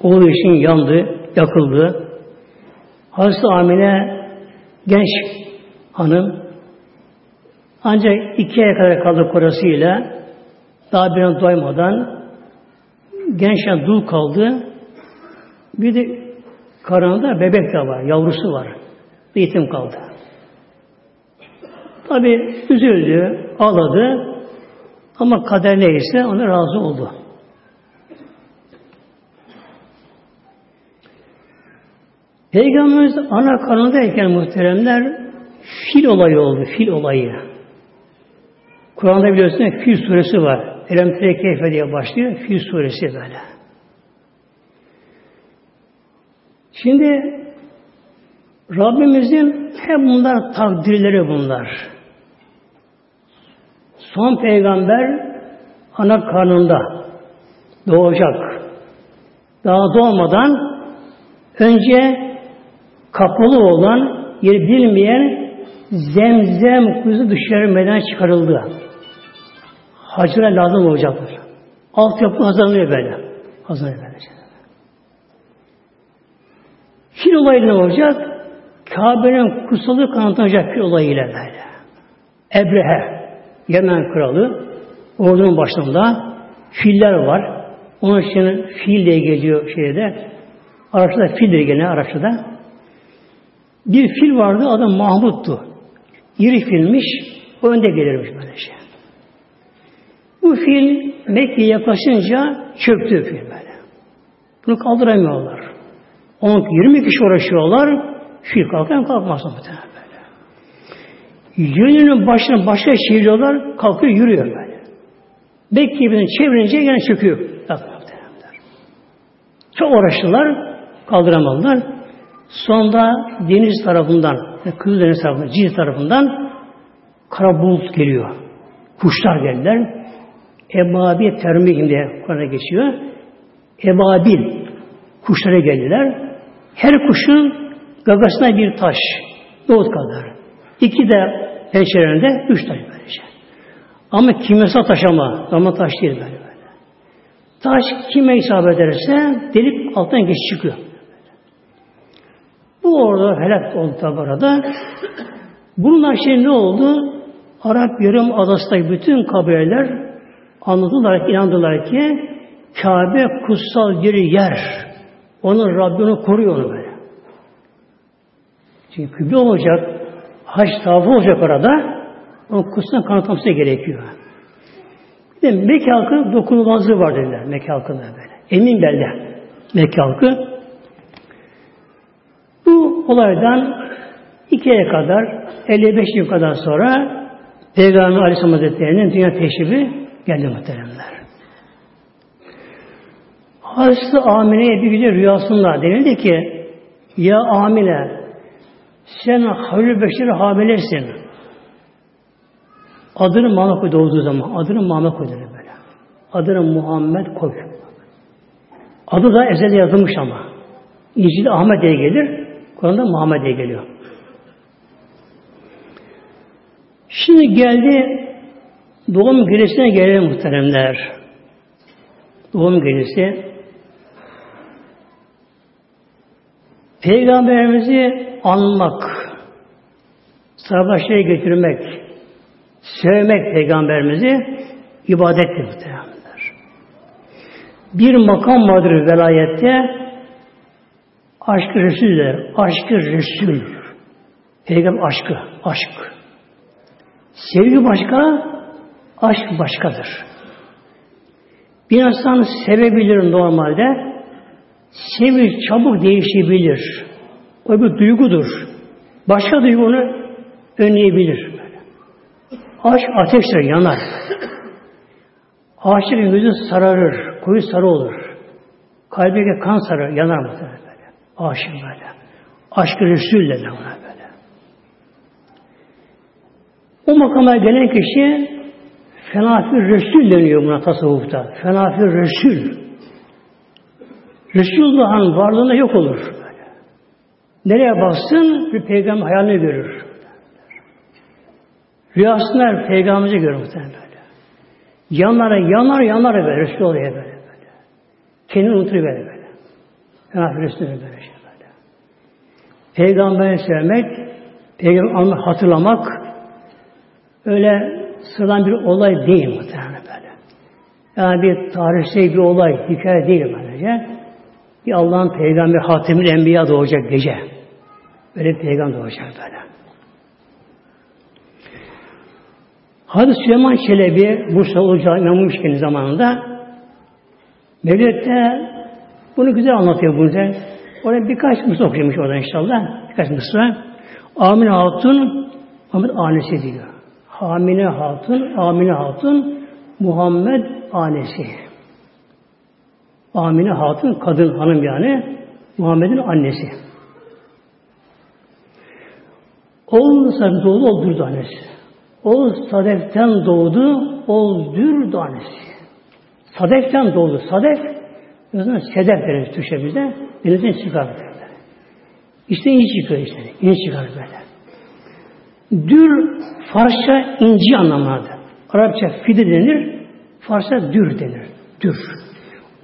oğlu için yandı, yakıldı. Hazreti Amine genç hanım ancak iki ay kadar kaldı korasıyla daha bir an doymadan gençten dul kaldı. Bir de karnında bebek de var, yavrusu var. Yetim kaldı. Tabi üzüldü, ağladı ama kader neyse ona razı oldu. Peygamberimiz ana karnındayken muhteremler fil olayı oldu, fil olayı. Kur'an'da biliyorsunuz Fil suresi var. Elem Keyfe diye başlıyor. Fil suresi böyle. Şimdi Rabbimizin hep bunlar takdirleri bunlar. Son peygamber ana karnında doğacak. Daha doğmadan önce kapalı olan, yeri bilmeyen zemzem kuzu dışarı meydana çıkarıldı. Hacıra lazım olacaktır. Altyapı hazırlanıyor böyle. Hazırlanıyor böyle. Fil olayı ne olacak? Kabe'nin kutsalı kanıtlanacak fil olayıyla böyle. Ebrehe, Yemen kralı, ordunun başında filler var. Onun için fil diye geliyor şeyde. Araçta fildir gene araçta. Bir fil vardı, adı Mahmut'tu. İri filmiş, önde gelirmiş böyle şey. Bu fil Mekke'ye yaklaşınca çöktü fil böyle. Bunu kaldıramıyorlar. 10-20 kişi uğraşıyorlar. Fil kalkan kalkmaz muhtemelen. Yönünün başına başka çeviriyorlar, kalkıyor, yürüyor böyle. Mekke'yi çevirince yine çöküyor. Çok uğraştılar, kaldıramadılar. Sonunda deniz tarafından, Kızıldeniz tarafından, Cihaz tarafından kara bulut geliyor. Kuşlar geldiler. Ebabil termihim diye Kur'an'a geçiyor. Ebabil kuşlara geldiler. Her kuşun gagasına bir taş. Nohut kadar. İki de pençelerinde üç taş böylece. Ama kimyasal taş ama. Normal taş değil böyle böyle. Taş kime isabet ederse delip alttan geç çıkıyor. Bu orada helak oldu tabi arada. Bunlar şey ne oldu? Arap Yarım Adası'ndaki bütün kabileler anladılar, inandılar ki Kabe kutsal bir yer. Onun Rabbi onu koruyor onu böyle. Çünkü kıble olacak, haç tavafı olacak orada. Onun kutsal kanıtlaması gerekiyor. Bir de Mekke halkı dokunulmazlığı var dediler Mekke halkında böyle. Emin belde Mekke halkı. Bu olaydan iki ay kadar, 55 yıl kadar sonra Peygamber Aleyhisselam Hazretleri'nin dünya teşrifi geldi muhteremler. Hazreti Amine'ye bir gece rüyasında denildi ki ya Amine sen Halil Beşir hamilesin. Adını Muhammed koy doğduğu zaman. Adını Muhammed koy dedi böyle. Adını Muhammed koy. Adı da ezelde yazılmış ama. İncil'de Ahmet diye gelir. Kur'an'da Muhammed diye geliyor. Şimdi geldi doğum gecesine gelelim muhteremler. Doğum gecesi Peygamberimizi anmak, savaşlara götürmek, sevmek Peygamberimizi ibadettir muhtemelenler. Bir makam vardır velayette aşk-ı Resul'ler, aşk-ı Resul. Peygamber aşkı, aşk. Sevgi başka, aşk başkadır. Bir insan sevebilir normalde, sevgi çabuk değişebilir. O bir duygudur. Başka duygu onu önleyebilir. Aşk ateştir, yanar. Aşık gözü sararır, koyu sarı olur. Kalbine kan sarar, yanar mı böyle? Böyle. Aşk-ı Resul derler ona böyle. O makama gelen kişi Fenafir Resul deniyor buna tasavvufta. Fenafir Resul. Resulullah'ın varlığında yok olur. Nereye baksın bir peygamber hayalini görür. Rüyasında peygamberimizi görür muhtemelen böyle. Yanlara yanar yanar böyle Resulullah böyle böyle. Kendini unutur böyle böyle. Fenafir Resul böyle şey böyle. Peygamberi sevmek, peygamber hatırlamak öyle sıradan bir olay değil muhtemelen böyle. Yani bir tarihsel bir olay, hikaye değil böylece. Bir Allah'ın peygamber Hatemül Enbiya doğacak gece. Böyle bir peygamber doğacak böyle. Hazreti Süleyman Çelebi Bursa Ulucağı İmam zamanında Mevlüt'te bunu güzel anlatıyor bunu. Oraya birkaç mısra okuymuş oradan inşallah. Birkaç mısra. Amine Hatun Muhammed Anesi diyor. Hamine Hatun, Amine Hatun Muhammed Anesi. Amine Hatun kadın hanım yani Muhammed'in annesi. Oğul sadeften doğdu, ol dür tanesi. Oğul sadeften doğdu, ol dür tanesi. Sadeften doğdu. Sadef, yazın sedef deriz Türkçe bizde. Denizden çıkar. İşte inci çıkıyor işte. İnci çıkar böyle. Dür, Farsça inci anlamında. Arapça fide denir, Farsça dür denir. Dür.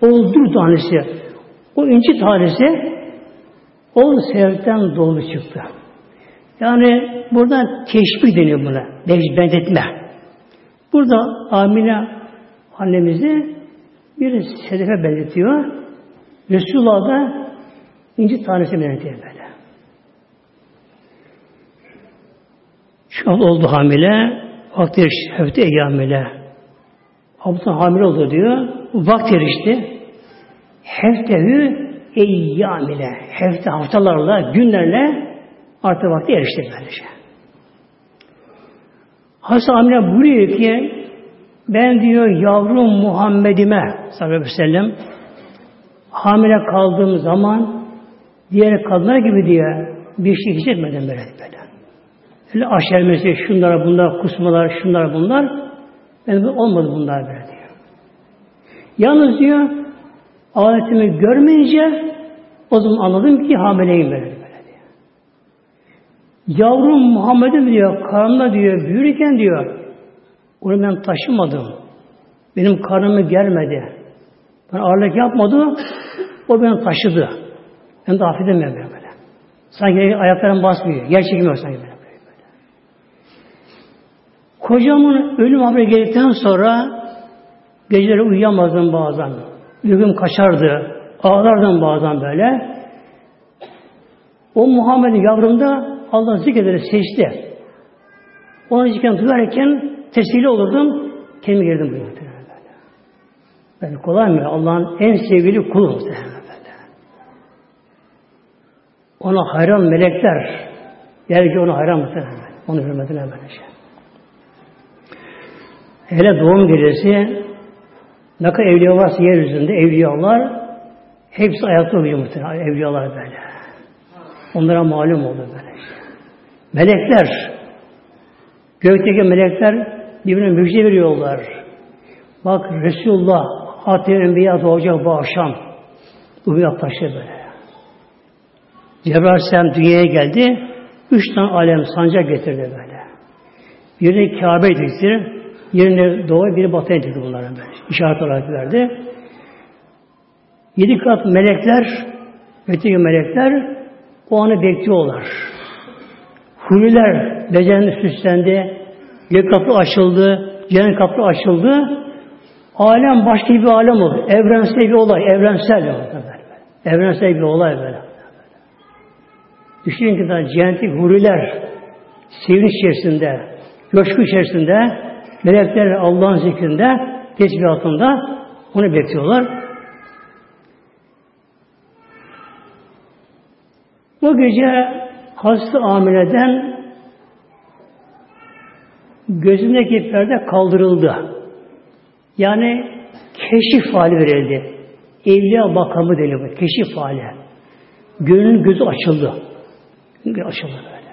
Oldur tanesi. O inci tanesi o sebepten dolu çıktı. Yani burada teşbih deniyor buna. Benzetme. Burada Amine annemizi bir sedefe benzetiyor. Resulullah da inci tanesi benzetiyor böyle. Şu oldu hamile. Vakti hefte eyyamile. Abdülhan hamile oldu diyor. Vakti erişti. Heftehü eyyamile. Hefte haftalarla, günlerle artık vakti erişti böylece. Hazreti Amine buyuruyor ki ben diyor yavrum Muhammed'ime sallallahu aleyhi ve sellem hamile kaldığım zaman diğer kadınlar gibi diye bir şey hissetmedim böyle böyle. Öyle aşermesi, şunlar bunlar, kusmalar, şunlar bunlar. Ben olmadı bunlar böyle diyor. Yalnız diyor aletimi görmeyince o zaman anladım ki hamileyim diyor. Yavrum Muhammed'im diyor, karnımda diyor, büyürken diyor, onu ben taşımadım. Benim karnımı gelmedi. Ben ağırlık yapmadı, o beni taşıdı. Ben de affedemiyorum böyle. böyle. Sanki ayaklarım basmıyor, yer çekmiyor sanki böyle. böyle. Kocamın ölüm haberi geldikten sonra geceleri uyuyamazdım bazen. Uykum kaçardı. Ağlardım bazen böyle. O Muhammed'in yavrumda Allah zikrederek seçti. Onu zikreden duyarken tesiri olurdum. Kendime girdim böyle. Ben kolay mı? Allah'ın en sevgili kulu muhtemelen. Ona hayran melekler. Yergi ona hayran muhtemelen. Onu hürmetine böyle şey. Hele doğum gecesi ne kadar evliya varsa yeryüzünde evliyalar hepsi ayakta uyuyor muhtemelen. Evliyalar böyle. Onlara malum oldu böyle. Melekler gökteki melekler birbirine müjde veriyorlar. Bak Resulullah Hatem Enbiya doğacak bu akşam. Bu bir yaklaştı böyle. Cebrail Aleyhisselam dünyaya geldi. Üç tane alem sancak getirdi böyle. Biri Kabe diktir, yerine doğu, biri batıya dikti bunlara böyle. İşaret olarak verdi. Yedi kat melekler, öteki melekler o anı bekliyorlar. Huriler becenli süslendi, gök kapı açıldı, cennet kapı açıldı. Alem başka bir alem oldu. Evrensel bir olay, evrensel bir olay. Evrensel bir olay böyle. Düşünün ki daha cennetlik huriler sevinç içerisinde, coşku içerisinde, melekler Allah'ın zikrinde, tesbihatında onu bekliyorlar. Bu gece hasta Amine'den gözündeki perde kaldırıldı. Yani keşif hali verildi. Evliya makamı deniyor. Keşif hali. Gönlün gözü açıldı. Açıldı böyle.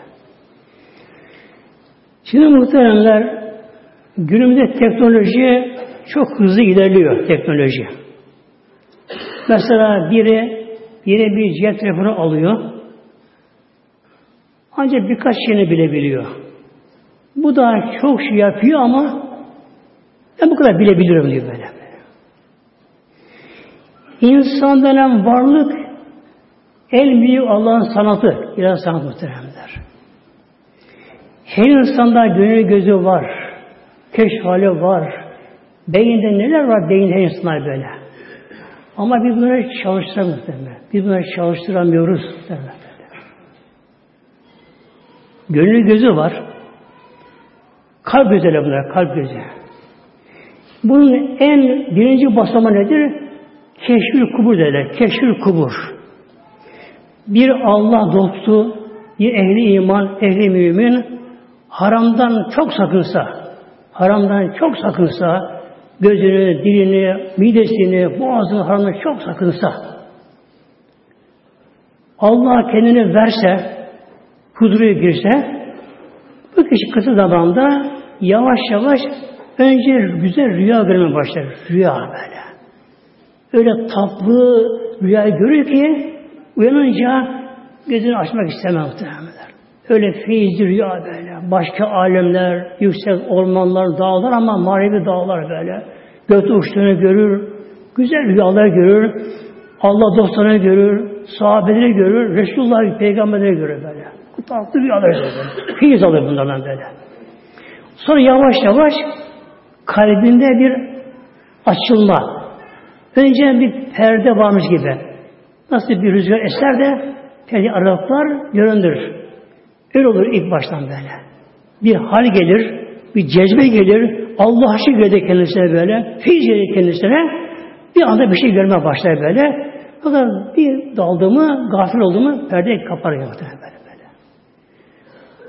Şimdi muhteremler Günümüzde teknoloji çok hızlı ilerliyor teknoloji. Mesela biri yine bir cep telefonu alıyor. Ancak birkaç şeyini bilebiliyor. Bu da çok şey yapıyor ama ben bu kadar bilebilirim diyor böyle. İnsan denen varlık el büyük Allah'ın sanatı. İlahi sanat muhteremler. Her insanda gönül gözü var. Hali var. Beyinde neler var beyin her insanlar böyle. Ama biz bunları çalıştıramıyoruz derler. Biz bunları çalıştıramıyoruz derler. Gönül gözü var. Kalp gözü bunlar, kalp gözü. Bunun en birinci basamağı nedir? Keşfül kubur derler. Keşfül kubur. Bir Allah dostu, bir ehli iman, ehli mümin haramdan çok sakınsa, haramdan çok sakınsa, gözünü, dilini, midesini, boğazını haramdan çok sakınsa, Allah kendini verse, huzura girse, bu kişi kısa zamanda yavaş yavaş önce güzel rüya görmeye başlar. Rüya böyle. Öyle tatlı rüya görür ki uyanınca gözünü açmak istemez muhtemelen. Öyle feyizli rüya böyle. Başka alemler, yüksek ormanlar, dağlar ama manevi dağlar böyle. Gökte uçtuğunu görür, güzel rüyalar görür, Allah dostlarını görür, sahabeleri görür, Resulullah peygamberleri görür böyle. Tatlı rüyalar böyle. Feyiz alır bunlardan böyle. Sonra yavaş yavaş kalbinde bir açılma. Önce bir perde varmış gibi. Nasıl bir rüzgar eser de perde aralıklar göründür. Öyle olur ilk baştan böyle. Bir hal gelir, bir cezbe gelir, Allah aşkı gelir kendisine böyle, fiiz gelir kendisine, bir anda bir şey görmeye başlar böyle. Fakat bir daldı mı, gafil oldu mu, perde kapar böyle, böyle.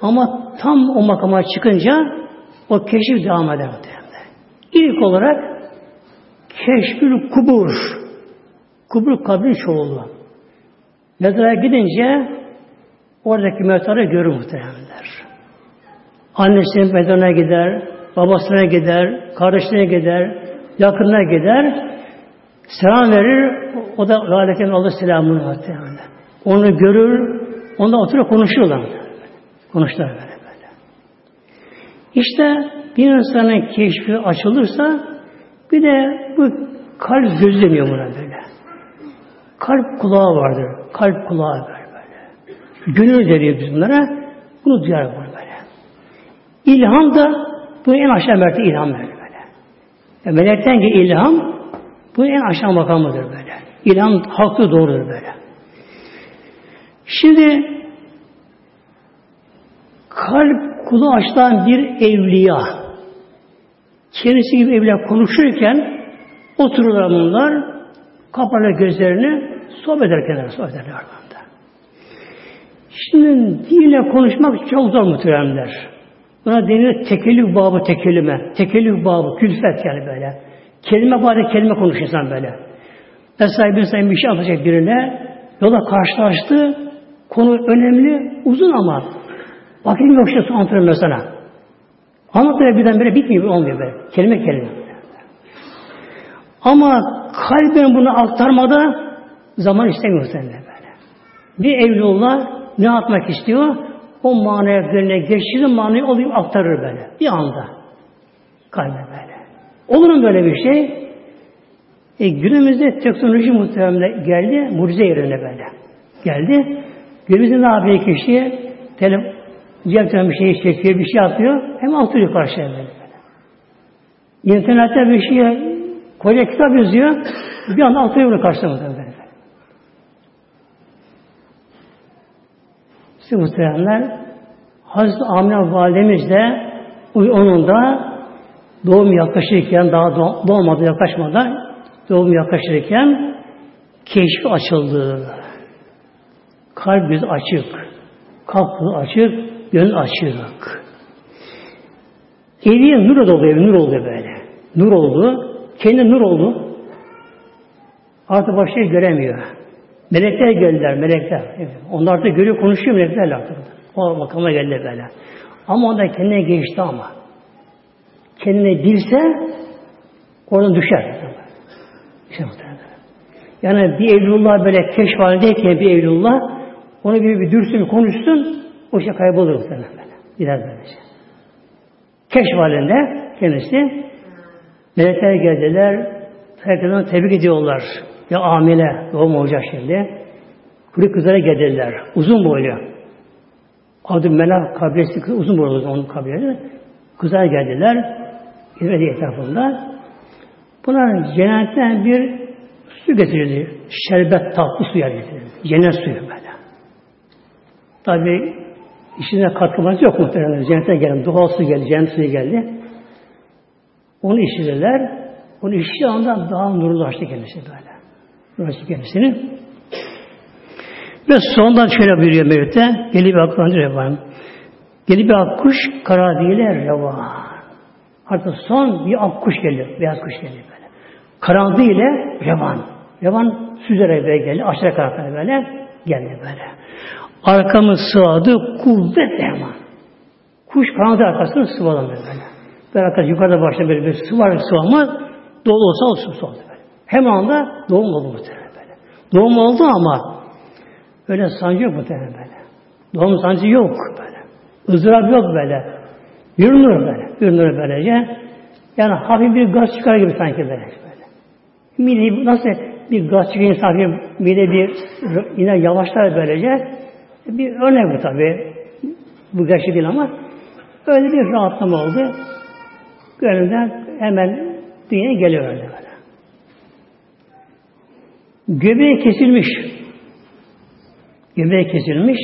Ama tam o makama çıkınca o keşif devam eder muhtemelen. İlk olarak keşfül kubur. Kubur kabrin çoğulu. Mezara gidince Oradaki mevtarı görür muhtemelenler. Annesinin bedene gider, babasına gider, kardeşine gider, yakınına gider, selam verir, o da gayretin Allah selamını muhtemelen. Onu görür, ondan oturup konuşuyorlar. Konuştular böyle böyle. İşte bir insanın keşfi açılırsa bir de bu kalp gözlemiyor buna böyle. Kalp kulağı vardır. Kalp kulağı böyle. Gönül deriyor biz bunlara. Bunu duyar bunu böyle. İlham da bu en aşağı mertebe ilham böyle. Yani melekten ki ilham bu en aşağı makamıdır böyle. İlham haklı doğrudur böyle. Şimdi kalp kulu açılan bir evliya kendisi gibi evliya konuşurken otururlar bunlar kaparlar gözlerini sohbet ederken sohbet ederler. Şimdi dille konuşmak çok zor muhteremler. Buna deniyor tekellüf babı tekellüme. Tekellüf babı, külfet yani böyle. Kelime bari kelime konuşursan böyle. Mesela bir insan bir şey anlatacak birine, yola karşılaştı, konu önemli, uzun ama vakit yok işte anlatırım mesela. Anlatmaya birden böyle bitmiyor, olmuyor böyle. Kelime kelime. Ama kalben bunu aktarmada zaman istemiyor sende böyle. Bir evlullah ne atmak istiyor? O manaya gönlüne geçtiği manayı oluyor aktarır böyle. Bir anda. Kalbe böyle. Olur mu böyle bir şey? E, günümüzde teknoloji muhtemelen geldi, mucize yerine böyle. Geldi. Günümüzde ne yapıyor kişi? Telefon, cep bir şey çekiyor, bir şey yapıyor. Hem atıyor karşıya böyle. böyle. İnternette bir şey koca kitap yazıyor. Bir anda atıyor bunu karşıya böyle. Siz muhtemelenler Hazreti Amine Validemiz de onun da doğum yaklaşırken daha doğmadı yaklaşmadan doğum yaklaşırken keşfi açıldı. Kalp göz açık. Kalp açık, gönül açık. Evi nur oldu, evi nur oldu böyle. Nur oldu. Kendi nur oldu. Artık başka şey göremiyor. Melekler geldiler, melekler. Onlar da görüyor, konuşuyor meleklerle artık. O makama geldi böyle. Ama onda kendine geçti ama. kendine bilse oradan düşer. düşer yani bir evlullah böyle keşf halindeyken bir evlullah onu bir, bir dürsün konuşsun o şey kaybolur muhtemelen böyle. Gider böylece. Keşf halinde kendisi melekler geldiler herkesten tebrik ediyorlar. Ya amile doğum olacak şimdi. Kuru kızlara geldiler. Uzun boylu. Adı Mela kabilesi uzun boylu onun kabilesi. Kızlar geldiler. İzmedi etrafında. Buna cennetten bir su getirildi. Şerbet tatlı su getirildi. Cennet suyu böyle. Tabi içinde katkı yok muhtemelen. Cennete geldi. Doğal su geldi. Cennet suyu geldi. Onu içirdiler. Onu içtiği anda daha nurlaştı kendisi böyle. Nurlaştı kendisini. Ve sondan şöyle buyuruyor Mevlüt'te. Gelip bir aklandırıyor efendim. Gelip bir akkuş kara değil revan. Artık son bir akkuş geliyor. Beyaz kuş geliyor böyle. Karanlığı ile revan. Revan süzerek böyle geldi. Aşağı karanlığı böyle geldi böyle. Arkamı sıvadı kuvvet revan. Kuş kanadı arkasını sıvalamıyor böyle. Böyle arkası yukarıda başta böyle bir sıvar sıvamaz. Dolu olsa olsun oldu Hemen anda doğum oldu muhtemelen böyle. Doğum oldu ama öyle sancı yok muhtemelen böyle. Doğum sancı yok böyle. ızdırap yok böyle. Yürünür böyle. Yürünür böylece. Yani hafif bir gaz çıkar gibi sanki böyle. böyle. Mide nasıl bir gaz çıkıyor insan mide bir yine yavaşlar böylece. Bir örnek bu tabi. Bu gerçek değil ama öyle bir rahatlama oldu. Gönlünden hemen dünyaya geliyor öyle böyle. Göbeği kesilmiş. Göbeği kesilmiş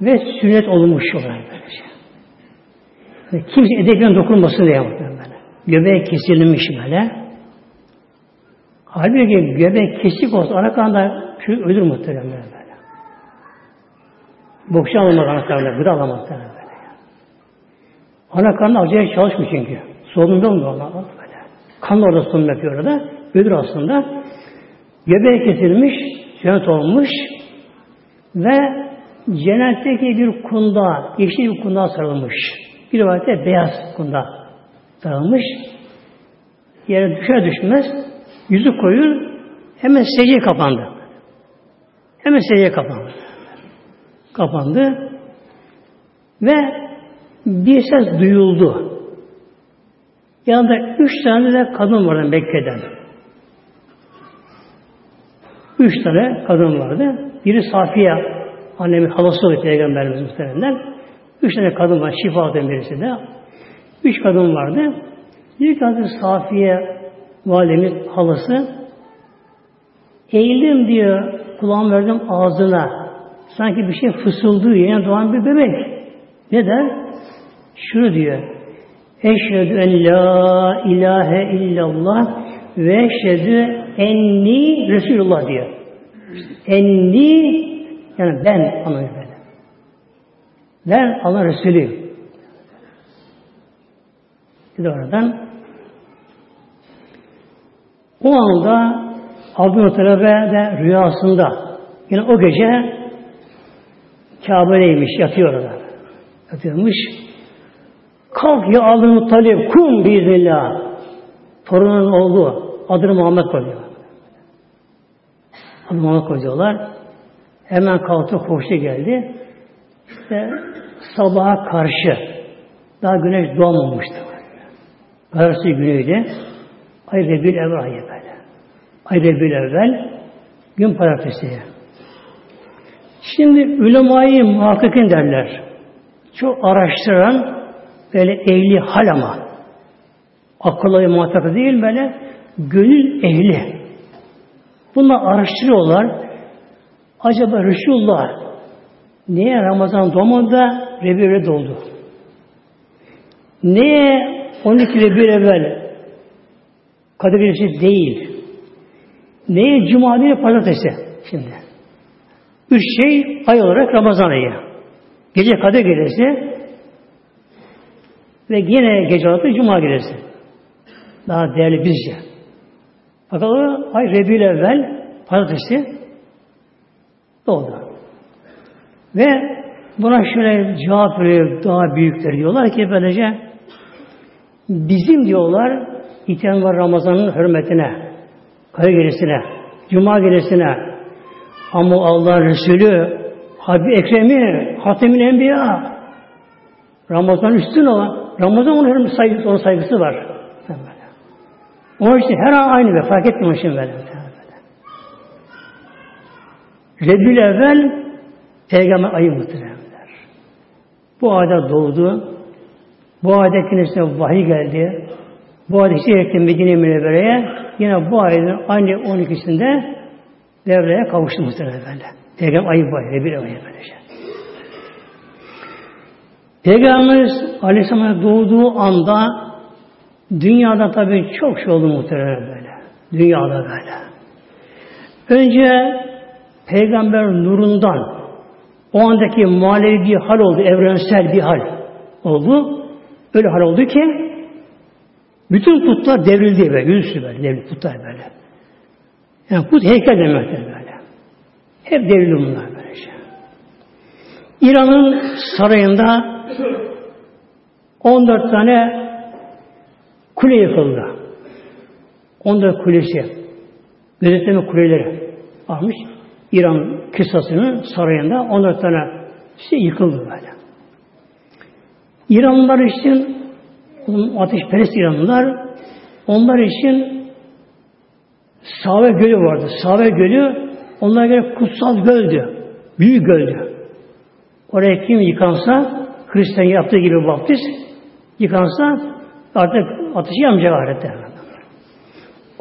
ve sünnet olunmuş olarak böylece. Yani kimse edebiyatına dokunmasın diye yapıyor böyle. Göbeği kesilmiş böyle. Halbuki göbek kesik olsa ana kanında şu ölür muhtemelen böyle. Bokşu alamaz ana kanında, gıda alamaz muhtemelen böyle. Ana kanında acayip çalışmış çünkü. Solunda mı onlar? Kan orada sunum yapıyor orada. Ölür aslında. Göbeği kesilmiş, cennet olmuş ve cennetteki bir kunda, yeşil bir kunda sarılmış. Bir rivayette beyaz kunda sarılmış. Yere düşer düşmez yüzü koyun hemen secdeye kapandı. Hemen secdeye kapandı. Kapandı ve bir ses duyuldu. Yanında üç tane de kadın vardı Mekke'den. Üç tane kadın vardı. Biri Safiye, annemin halası oldu Peygamberimiz muhtemelen. Üç tane kadın var, şifa birisi de. Üç kadın vardı. Bir kadın Safiye, validemiz halası. Eğildim diyor, kulağım verdim ağzına. Sanki bir şey fısıldığı yerine doğan bir bebek. Ne der? Şunu diyor. Eşhedü en la ilahe illallah ve eşhedü enni Resulullah diyor. Enni yani ben anlamıyor böyle. Ben Allah Resulü. Bir oradan o anda Abdülhamid Talebe de rüyasında yine o gece Kabe'deymiş, yatıyor orada. Yatıyormuş. Kalk ya Abdül Talip, kum biiznillah. Torunun oldu. Adını Muhammed koyuyor. Adını Muhammed koyuyorlar. Hemen kalktı, koştu geldi. İşte sabaha karşı daha güneş doğmamıştı. Kararsı güneydi. Ay Rebül Evvel ayı böyle. Ay Rebül Evvel gün pazartesi. Şimdi ulemayı muhakkikin derler. Çok araştıran böyle ehli hal ama. Akıllı muhatap değil böyle gönül ehli. Bunlar araştırıyorlar. Acaba Resulullah niye Ramazan doğumunda Rebiyev'e doldu? Niye 12 Rebiyev'e evvel Kadir Gecesi değil? Niye Cuma değil Pazartesi şimdi? Üç şey ay olarak Ramazan ayı. Gece Kadir Gecesi ve yine gece altı Cuma gecesi. Daha değerli bizce. Fakat o ay Rebül evvel pazartesi doğdu. Ve buna şöyle cevap veriyor daha büyükler diyorlar ki böylece Bizim diyorlar ihtiyacımız var Ramazan'ın hürmetine, Kaya gerisine, Cuma gerisine. Ama Allah Resulü, Habib Ekrem'i, Hatem'in Enbiya, Ramazan üstün olan, Ramazan onun saygısı, onun saygısı var. Onun için her an aynı be, fark etmiyor şimdi böyle. Rebül evvel Peygamber ayı muhteremler. Bu ayda doğdu. Bu ayda kendisine vahiy geldi. Bu ayda işte Medine Münevvere'ye yine bu ayın aynı 12'sinde devreye kavuştu muhtemelen böyle. Peygamber ayı bu ayı, Rebül ayı böylece. Peygamberimiz Aleyhisselam'a doğduğu anda dünyada tabii çok şey oldu muhtemelen böyle. Dünyada böyle. Önce peygamber nurundan o andaki manevi bir hal oldu, evrensel bir hal oldu. Öyle hal oldu ki bütün putlar devrildi böyle, yüzüstü böyle, devrildi putlar böyle. Yani put heykel demektir böyle. Hep devrildi bunlar böylece. İran'ın sarayında 14 tane kule yıkıldı. 14 kulesi. Gözetleme kuleleri almış. İran kısasının sarayında 14 tane şey yıkıldı böyle. İranlılar için ateşperest İranlılar onlar için Save Gölü vardı. Save Gölü onlara göre kutsal göldü. Büyük göldü. Oraya kim yıkansa Hristiyan yaptığı gibi vaftiz yıkansa artık ateşi yanmayacak ahirette.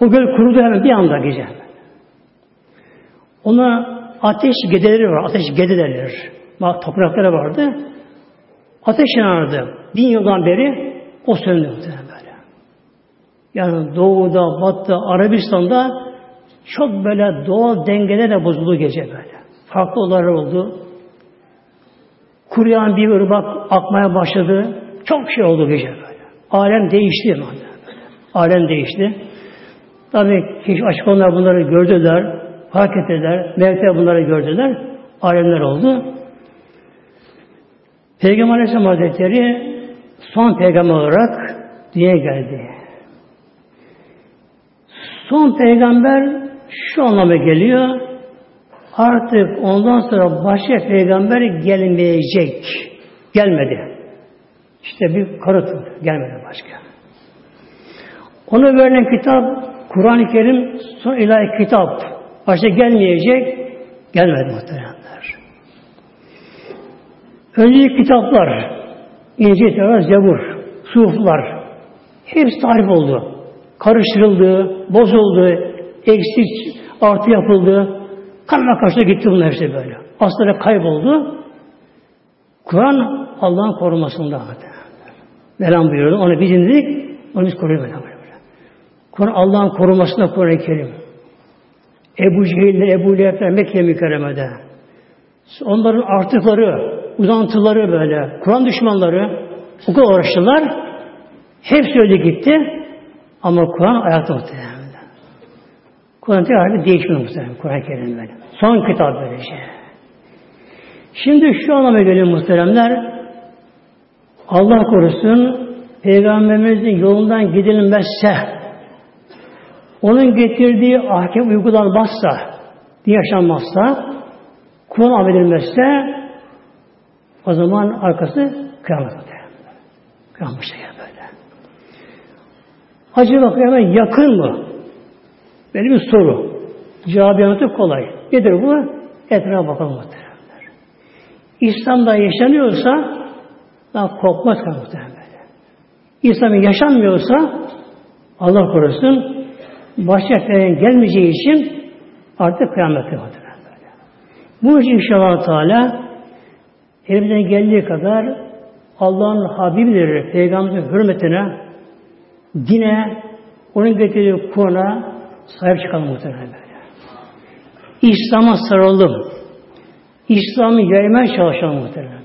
O göl kurudu hemen bir anda gece. Ona ateş gedeleri var. Ateş gedeleri. Bak toprakları vardı. Ateş yanardı. Bin yıldan beri o söndü böyle. Yani doğuda, batıda, Arabistan'da çok böyle doğal dengeler bozuldu gece böyle. Farklı olaylar oldu. Kuruyan bir ırmak akmaya başladı. Çok şey oldu gece böyle. Alem değişti. Alem değişti. Tabii keşif açık onlar bunları gördüler, fark ettiler, melekler bunları gördüler, alemler oldu. Peygamber Aleyhisselam Hazretleri son peygamber olarak diye geldi. Son peygamber şu anlama geliyor. Artık ondan sonra başka peygamber gelmeyecek. Gelmedi. İşte bir karıt gelmedi başka. Ona verilen kitap Kur'an-ı Kerim son ilahi kitap. Başta gelmeyecek. Gelmedi muhtemelenler. Önceki kitaplar İncil, Tevrat, Zebur, Suflar hepsi tarif oldu. Karıştırıldı, bozuldu, eksik, artı yapıldı. Kanına karşı gitti bunlar hepsi böyle. Aslında kayboldu. Kur'an Allah'ın korumasında. Mevlam buyurdu. Onu biz indirdik, onu biz koruyor Mevlam Kur'an Allah'ın korumasında Kur'an-ı Kerim. Ebu Cehil'le, Ebu Leheb'ler Mekke mükerremede. Onların artıkları, uzantıları böyle, Kur'an düşmanları o kadar uğraştılar. Hepsi öyle gitti. Ama Kur'an ayakta muhtemelen. Kur'an tekrar değişmiyor muhtemelen. Kur'an-ı Kerim. Son kitap böylece. Şimdi şu anlama geliyor muhteremler. Allah korusun Peygamberimizin yolundan gidilmezse onun getirdiği ahkam uygulanmazsa yaşanmazsa Kur'an amedilmezse o zaman arkası kıyamet Kıyamet şey böyle. Acaba kıyamet yakın mı? Benim bir soru. Cevabı yanıtı kolay. Nedir bu? Etrafa bakalım muhtemelen. İslam'da yaşanıyorsa daha korkmaz muhtemelen böyle. İslam'da yaşanmıyorsa Allah korusun başka gelmeyeceği için artık kıyamet muhtemelen böyle. Bu için inşallah Teala elimizden geldiği kadar Allah'ın Habibileri, Peygamberimizin hürmetine, dine, onun getirdiği Kur'an'a sahip çıkalım muhtemelen. İslam'a sarılalım. İslam'ı yaymaya çalışalım muhtemelen.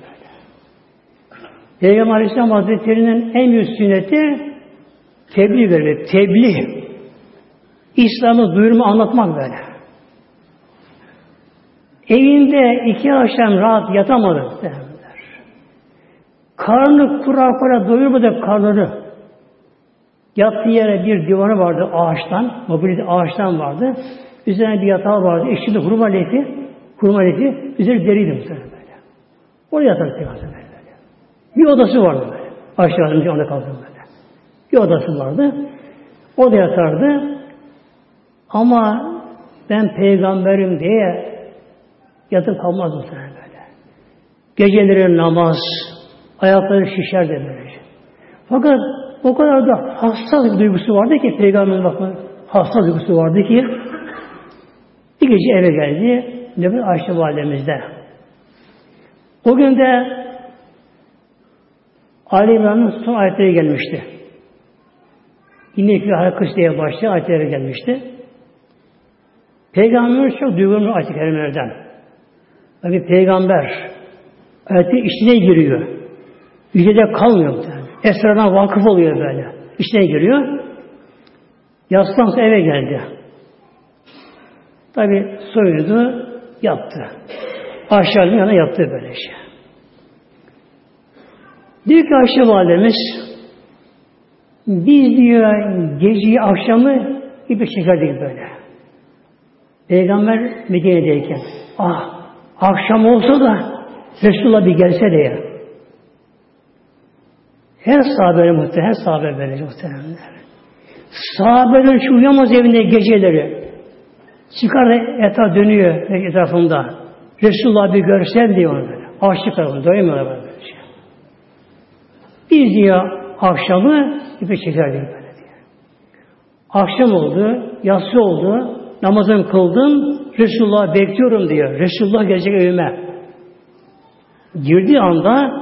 Peygamber Aleyhisselam Hazretleri'nin en büyük sünneti tebliğ görevi. Tebliğ. İslam'ı duyurma, anlatmak böyle. Evinde iki akşam rahat yatamadı. Karnı kurar kurar doyurmadı karnını. Yattığı yere bir divanı vardı ağaçtan, mobilite ağaçtan vardı. Üzerine bir yatağı vardı. Eşinde hurma lefi, hurma lefi, üzeri deriydi muhtemelen böyle. Oraya yatardı Peygamber. Bir odası vardı böyle. Aşağıda onda kaldı böyle. Bir odası vardı. O da yatardı. Ama ben peygamberim diye yatıp kalmaz muhtemelen böyle. Geceleri namaz, ayakları şişer de böyle. Fakat o kadar da hassas duygusu vardı ki peygamberin bakın hassas duygusu vardı ki bir gece eve geldi Nebi Ayşe validemizde. O gün de Ali İmran'ın son ayetleri gelmişti. Bir halkış diye başlayan ayetleri gelmişti. Peygamberimiz çok duygulu ayet-i kerimelerden. Tabi peygamber ayetin içine giriyor. Yücede kalmıyor. Esrarına vakıf oluyor böyle. İçine giriyor. Yaslansa eve geldi. Tabi soyundu, yattı. Aşağıdan yana yattı böyle şey. Diyor ki Ayşe validemiz biz diyor geceyi akşamı ipi çekerdik böyle. Peygamber Medine'deyken ah akşam olsa da Resulullah bir gelse de ya. Her sahabe muhtemelen, her sahabe böyle muhteremler. Sahabeler şu uyamaz evinde geceleri. Çıkar etraf dönüyor etrafında. Resulullah bir görsen diyor böyle. Aşık tarafı, doymuyorlar. Biz diyor akşamı ipi çekerdik böyle diyor. Akşam oldu, yatsı oldu, namazını kıldım, Resulullah bekliyorum diyor. Resulullah gelecek evime. Girdiği anda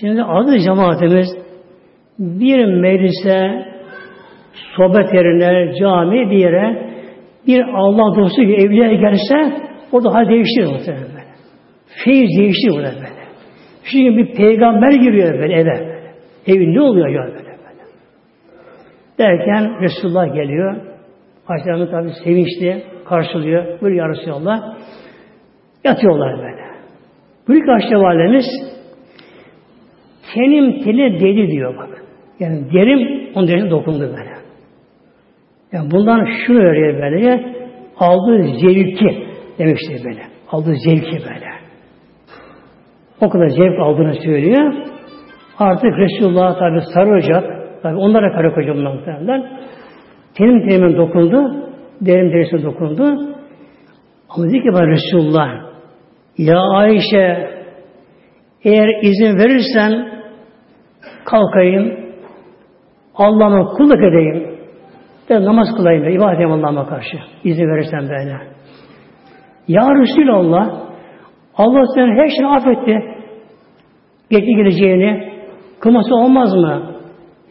şimdi adı cemaatimiz bir meclise, sohbet yerine, cami bir yere bir Allah dostu gibi evliya gelse orada hal değiştirir muhtemelen. Feyiz değiştirir burada böyle. Şimdi bir peygamber giriyor böyle eve. Evin ne oluyor ya böyle böyle. Derken Resulullah geliyor. Ayşe tabi sevinçli karşılıyor. Buyur ya Resulallah. Yatıyorlar böyle. Büyük Ayşe validemiz tenim teli deli diyor bak. Yani derim onun derine dokundu böyle. Yani bundan şunu öğreniyor böyle. Aldığı zevki demişti böyle. Aldığı zevki böyle. O kadar zevk aldığını söylüyor. Artık Resulullah tabi sarılacak. Tabi onlara karı koca muhtemelen. Tenim tenimin dokundu. Derim derisine dokundu. Ama dedi ki bana Resulullah Ya Ayşe eğer izin verirsen kalkayım Allah'ıma kulluk edeyim. Ben namaz kılayım ve ibadet edeyim Allah'ıma karşı. İzin verirsen böyle. Ya Resulallah Allah senin her şeyi affetti. Geçti geleceğini. Kılması olmaz mı?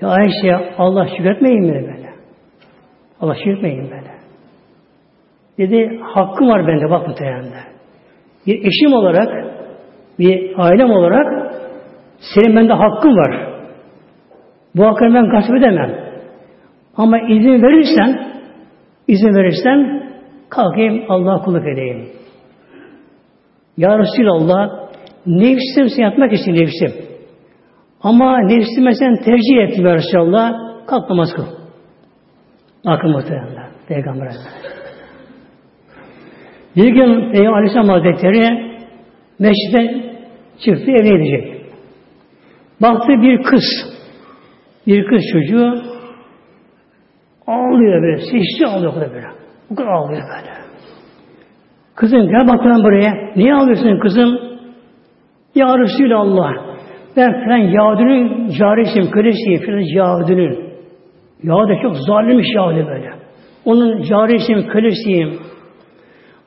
Ya Ayşe Allah şükretmeyin mi böyle? Allah şükretmeyin böyle. Dedi hakkım var bende bak muhtemelen. Bir eşim olarak bir ailem olarak senin bende hakkın var. Bu hakkı ben gasp edemem. Ama izin verirsen izin verirsen kalkayım Allah'a kulluk edeyim. Ya Resulallah nefsim sen yatmak için nefsim. Ama nefsime sen tercih ettim ya Resulallah. Kalk namaz kıl. Akıl muhtemelen. Peygamber Bir gün Peygamber Aleyhisselam Hazretleri meşride çıktı eve gidecek. Baktı bir kız. Bir kız çocuğu ağlıyor böyle. Seçti ağlıyor kadar böyle. Bu kadar ağlıyor böyle. Kızım gel bakalım buraya. Niye ağlıyorsun kızım? Ya Resulallah. Ben falan Yahudi'nin carisiyim, kölesiyim falan Yahudi'nin. Yahudi çok zalimmiş Yahudi böyle. Onun carisiyim, kölesiyim.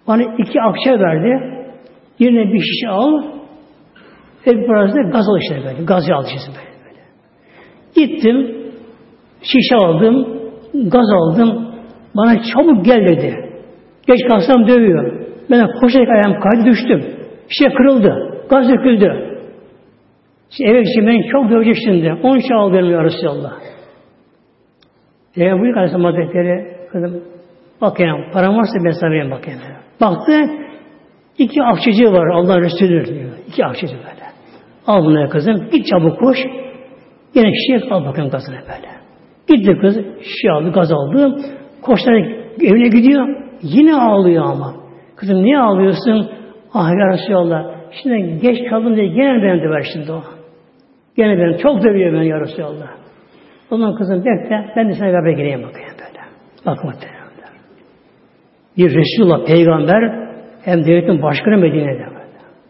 Bana iki akçe verdi. Yerine bir şişe al. Ve biraz da gaz al işte böyle. Gaz al işte böyle, böyle. Gittim. Şişe aldım. Gaz aldım. Bana çabuk gel dedi. Geç kalsam dövüyor. Ben koşarak ayağım kaydı düştüm. Şişe kırıldı. Gaz döküldü. Şimdi eve için beni çok dövecek şimdi. Onun için al benim ya Resulallah. Peygamber buyuruyor Aleyhisselam Hazretleri kızım bakayım param varsa ben sana vereyim bakayım. Baktı iki akçacı var Allah Resulü diyor. İki akçacı böyle. Al bunları kızım. Git çabuk koş. Yine kişiye al bakayım gazını böyle. Gitti kız, şişe aldı, gaz aldı. Koşarak evine gidiyor. Yine ağlıyor ama. Kızım niye ağlıyorsun? Ah ya Resulallah. Şimdi geç kaldım diye gene beni döver şimdi o. Gene beni çok dövüyor beni ya Resulallah. O zaman kızım bekle ben de sana beraber gireyim bakayım böyle. Bak muhtemelen. Bir Resulullah peygamber hem devletin başkanı Medine'de böyle.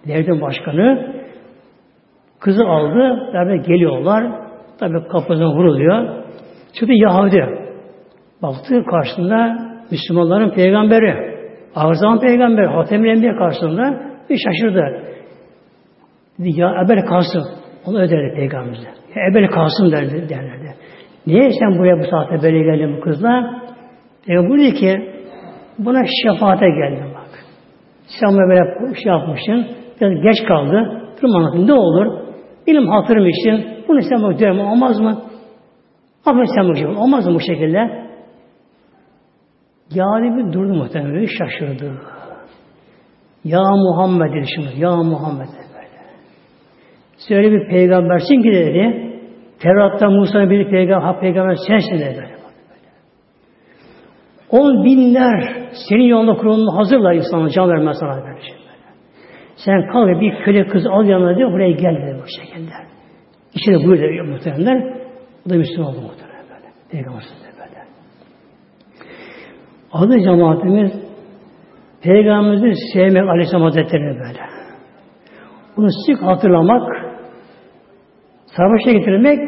Devletin başkanı kızı aldı beraber geliyorlar. Tabi kapısına vuruluyor. Çünkü Yahudi. Baktı karşısında Müslümanların peygamberi. Ağır peygamber, Hatem-i karşısında bir şaşırdı. Dedi ya Ebel kalsın. Onu öderdi peygamberimize. Ebel kalsın derdi, derlerdi. Niye sen buraya bu saatte böyle geldin bu kızla? Peygamber buyurdu ki buna şefaate geldim bak. Sen buna böyle şey yapmışsın. Biraz geç kaldı. Durum anlatın. Ne olur? Benim hatırım için bunu sen bu dövme olmaz mı? Ama sen bu şekilde olmaz mı bu şekilde? Yani bir durdu muhtemelen şaşırdı. Ya Muhammed dedi şimdi. Ya Muhammed. Söyle bir peygambersin ki dedi. Tevrat'ta Musa'nın bir peygamber, hak peygamber sensin dedi. On binler senin yolunda kurulunu hazırlar insanı can vermez sana böyle. Sen kal bir köle kız al yanına diyor buraya gel dedi bu şekilde. İçeri buyur diyor muhtemelenler. O da Müslüman oldu muhtemelen böyle. Peygamber böyle. Adı cemaatimiz Peygamberimizi sevmek Aleyhisselam Hazretleri'ne böyle. Bunu sık hatırlamak, savaşa getirmek,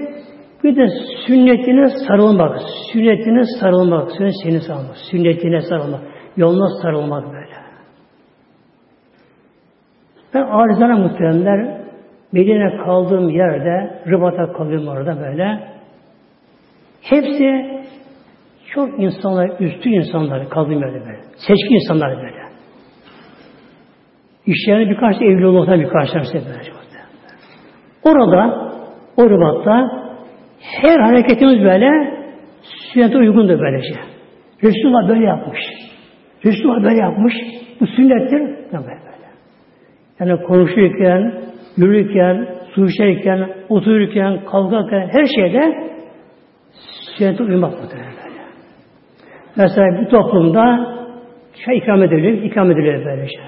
bir de sünnetine sarılmak, sünnetine sarılmak, sünnetine sarılmak, sünnetine sarılmak, yoluna sarılmak böyle. Ben arzana muhteremler, Medine kaldığım yerde, Rıbat'a kalıyorum orada böyle. Hepsi çok insanlar, üstü insanlar kaldığım yerde böyle. Seçkin insanlar böyle. İşlerine birkaç evli olmaktan birkaç tanesi böyle. Orada, o Rıbat'ta her hareketimiz böyle sünnete uygundur böylece. Resulullah böyle yapmış. Resulullah böyle yapmış. Bu sünnettir. Böyle böyle. Yani konuşurken, yürürken, su içerken, otururken, kalkarken her şeyde sünnete uymak muhtemelen. Mesela bir toplumda şey ikram edilir, ikram edilir böylece.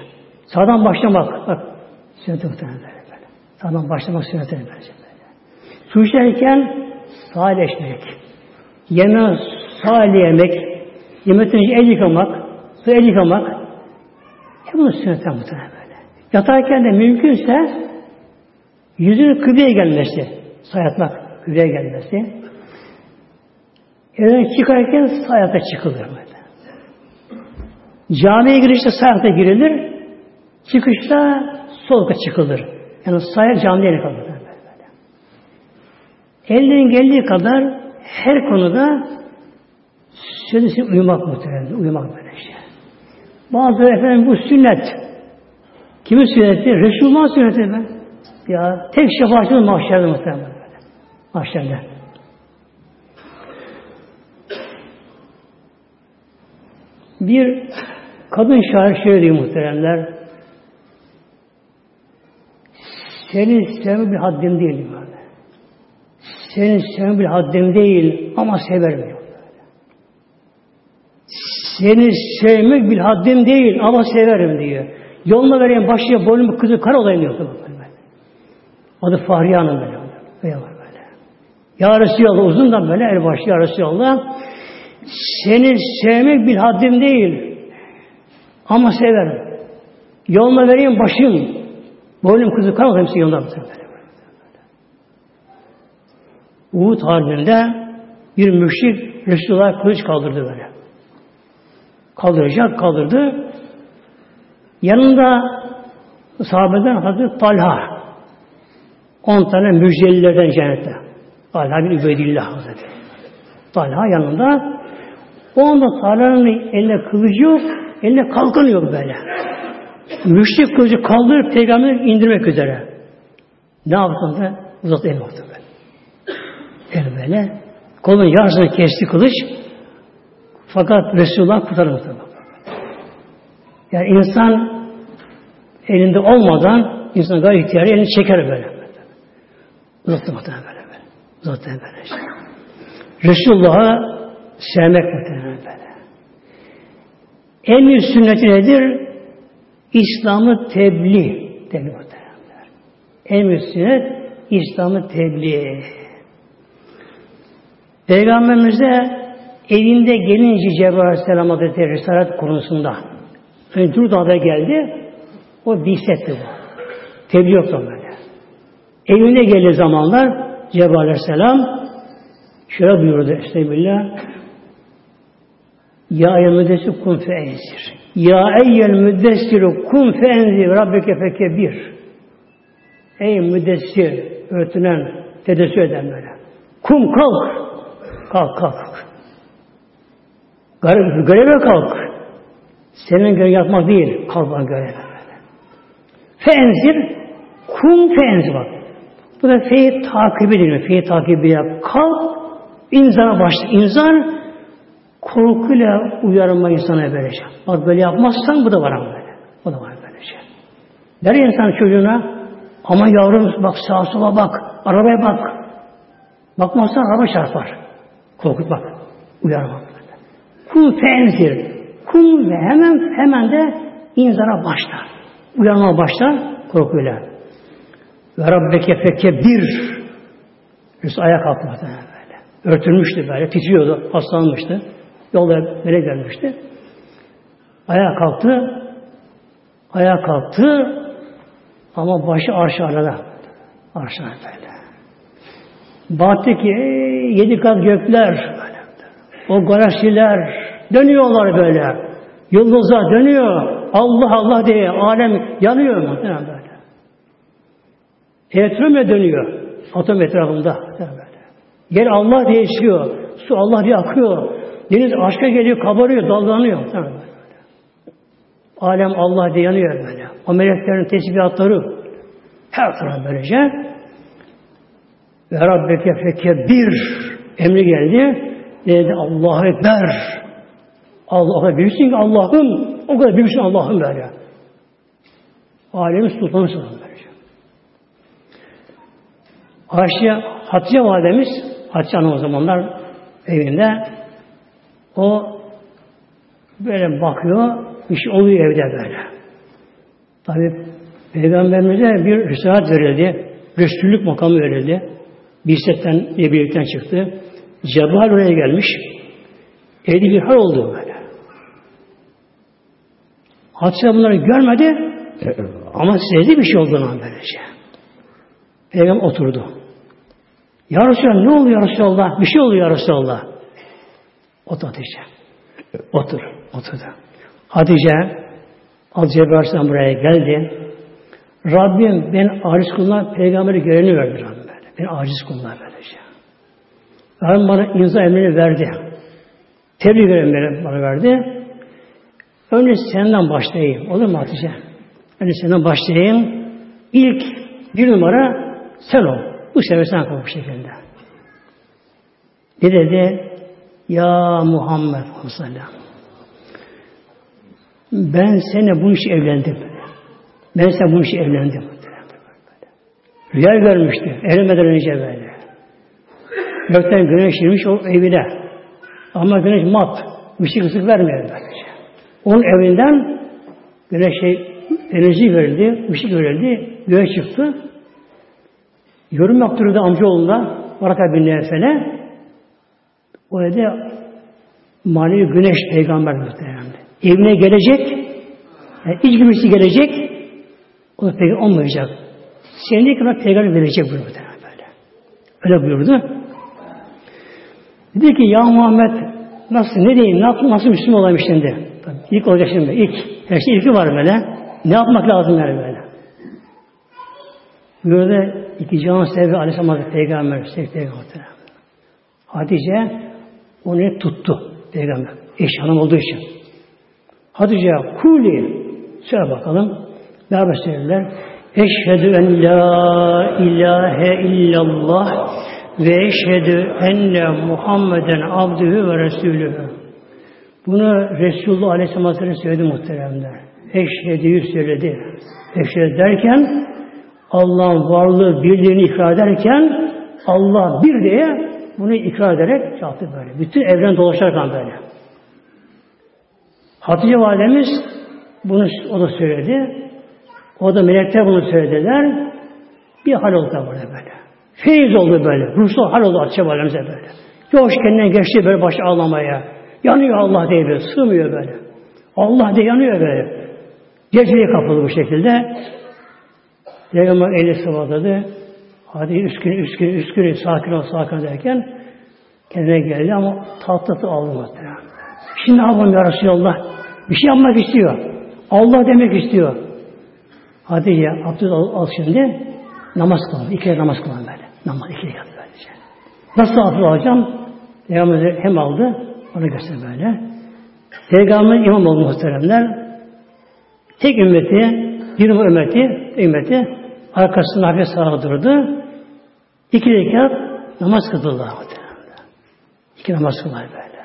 Sağdan başlamak, bak sünnete muhtemelen böyle. Sağdan başlamak sünnete böylece böyle. Su içerken sağleşmek, yana sağlayamak, yemekten önce el yıkamak, su el yıkamak, hep bunun sünnetten muhtemelen böyle. Yatarken de mümkünse yüzünün kıbleye gelmesi, sayatmak kıbleye gelmesi, evden çıkarken sayata çıkılır böyle. Camiye girişte sayata girilir, çıkışta solka çıkılır. Yani sayat camiye kalır. Elden geldiği kadar her konuda sözüsü uyumak muhtemelen, uyumak böyle şey. Bazı efendim bu sünnet. Kimin sünneti? Resulullah sünneti mi? Ya tek şefaatçinin mahşerde muhtemelen. Mahşerde. Bir kadın şair şöyle diyor muhteremler. Seni sevme bir haddim değil böyle. Seni sevme bir haddim değil ama severim. Seni sevmek bir haddim değil ama severim diyor. Yoluna vereyim başıya boynumu kızı kar olayım diyor. Adı Fahriye Hanım böyle. Böyle böyle. Ya Resulallah uzundan böyle el başı Ya Resulallah seni sevmek bir haddim değil ama severim. Yoluna vereyim başım boynum kızı kar olayım size yoluna böyle. Uhud halinde bir müşrik Resulullah kılıç kaldırdı böyle. Kaldıracak, kaldırdı. Yanında sahabeden Hazreti Talha. On tane müjdelilerden cennette. Talha bin Übeydillah Hazretleri. Talha yanında. O anda Talha'nın eline kılıcı yok, eline kalkan yok böyle. Müşrik kılıcı kaldırıp peygamber indirmek üzere. Ne yaptın da? Uzat elini böyle. El böyle. Kolun yarısını kesti kılıç. Fakat Resulullah kurtarmadı. Yani insan elinde olmadan insan gayet ihtiyarı elini çeker böyle. Uzattı muhtemelen böyle böyle. Uzattı böyle şey. Resulullah'a sevmek muhtemelen böyle. En büyük sünneti nedir? İslam'ı tebliğ denir muhtemelen. En büyük sünnet İslam'ı tebliğ. Peygamberimize evinde gelince Cebrail Aleyhisselam Hazretleri Risalet konusunda Önce Durdağ'da geldi o bilsetti bu. Tebliğ yoktu böyle. Evine geldiği zamanlar Cebrail Aleyhisselam şöyle buyurdu Estağfirullah Ya eyyel müddessir kun fe. Ya eyyel müddessir kun fe enzir. Rabbeke fekebir. Ey müddessir, örtünen, tedessü eden böyle. Kum kalk. Kalk kalk. Göre, göreve kalk. Senin görev yapmak değil, kalkma görev. Fenzir, kum fenzir bak. Bu da feyi takibi ediliyor. Feyi takibi yap. Kalk, inzara başla. İnzar, korkuyla uyarma insana böylece. Bak böyle yapmazsan bu da var ama böyle. Bu da var böylece. Der insan çocuğuna, ama yavrum bak sağa sola bak, arabaya bak. Bakmazsan araba çarpar. Korkut bak. Uyarmak. Kum fenzir. Kum ve hemen hemen de inzara başlar. Uyanma başlar korkuyla. Ve Rabbeke fekke bir. Resul ayağa kalktı böyle. Örtülmüştü böyle. Titriyordu. Hastalanmıştı. Yolda melek gelmişti. Ayağa kalktı. Ayağa kalktı. Ama başı arş arada. Arş böyle. Baktı ki yedi kat gökler. O galaksiler dönüyorlar böyle. Yıldızlar dönüyor. Allah Allah diye alem yanıyor muhtemelen böyle. Elektron dönüyor. Atom etrafında. Yer Allah diye esiyor. Su Allah diye akıyor. Deniz aşka geliyor, kabarıyor, dalgalanıyor. Böyle. Alem Allah diye yanıyor böyle. O meleklerin tesbihatları her taraf böylece. Ve Rabbeke bir emri geldi. Dedi Allahu Ekber. Allah'a büyüksün ki Allah'ım o kadar büyüksün Allah'ım böyle. Alemin sultanısın böylece. Ayşe Hatice validemiz Hatice Hanım o zamanlar evinde o böyle bakıyor bir şey oluyor evde böyle. Tabi Peygamberimize bir risalet verildi. Resullük makamı verildi. Bilsetten Nebiyet'ten çıktı. Cebrail oraya gelmiş. Evde bir hal oldu böyle. Hatice bunları görmedi ama sezdi bir şey olduğunu böylece. Peygamber oturdu. Ya Resulallah ne oluyor ya Resulallah? Bir şey oluyor ya Resulallah. Otur Hatice. Otur. Oturdu. Hatice Hazreti Cebrail buraya geldi. Rabbim ben aciz kuluna peygamberi göreni verdi Rabbim böyle. Ben aciz kuluna böylece. Rabbim bana insan emrini verdi. Tebliğ emrini bana verdi. Önce senden başlayayım. Olur mu Hatice? Önce senden başlayayım. İlk bir numara sen ol. Bu sefer sen kal bu şekilde. Ne dedi? Ya Muhammed sallallahu Ben seni bu işi evlendim. Ben sen bu işi evlendim. Rüya görmüştü. Evlenmeden önce böyle. Gökten güneş girmiş o evine. Ama güneş mat. Işık ısık vermiyor böylece. Onun evinden güneşe enerji verildi, ışık verildi, göğe çıktı. Yorum yaptırdı amcaoğlunda Varaka bin Nefene. O evde manevi güneş peygamber muhtemelen. Evine gelecek, yani iç gümüşü gelecek, o da peygamber olmayacak. Senin kadar peygamber verecek buyurdu böyle. Öyle buyurdu. Dedi ki ya Muhammed nasıl ne diyeyim, nasıl, nasıl Müslüman olayım şimdi? Tabii, ilk olacak şimdi, ilk. Her şey ilki var böyle. Ne yapmak lazım yani böyle? Burada iki can sebebi Aleyhisselam Hazreti Peygamber, sevgili Peygamber. Hatice onu tuttu Peygamber. Eş hanım olduğu için. Hatice kuli söyle bakalım. Beraber söylediler. Eşhedü en la ilahe illallah ve eşhedü enne Muhammeden abdühü ve resulühü. Bunu Resulullah Aleyhisselam Hazretleri söyledi muhteremler. Eşhedü'yü söyledi. Eşhedü derken Allah'ın varlığı birliğini ikrar ederken Allah bir diye bunu ikrar ederek yaptı böyle. Bütün evren dolaşırken böyle. Hatice validemiz bunu o da söyledi. O da melekler bunu söylediler. Bir hal oldu böyle böyle. Feyiz oldu böyle. Ruhsal hal oldu Hatice validemize böyle. Yoğuş kendinden geçti böyle baş ağlamaya. Yanıyor Allah diye böyle. Sığmıyor böyle. Allah diye yanıyor böyle. Geceye kapıldı bu şekilde. Peygamber eli sıvadadı. Hadi üskün, üskün, üskün, sakin ol, sakin ol derken kendine geldi ama tatlısı muhtemelen. Şimdi ne yapalım ya Resulallah? Bir şey yapmak istiyor. Allah demek istiyor. Hadi ya abdest al, al şimdi. Namaz kılalım. İki kere namaz kılalım böyle. Namaz iki rekat böylece. Nasıl abdest alacağım? Peygamber hem aldı, onu göster böyle. Peygamber imam oldu muhteremler. Tek ümmeti, bir ümmeti, ümmeti arkasında hafif sağa durdu. İki rekat namaz kıldılar. İki namaz kıldılar böyle.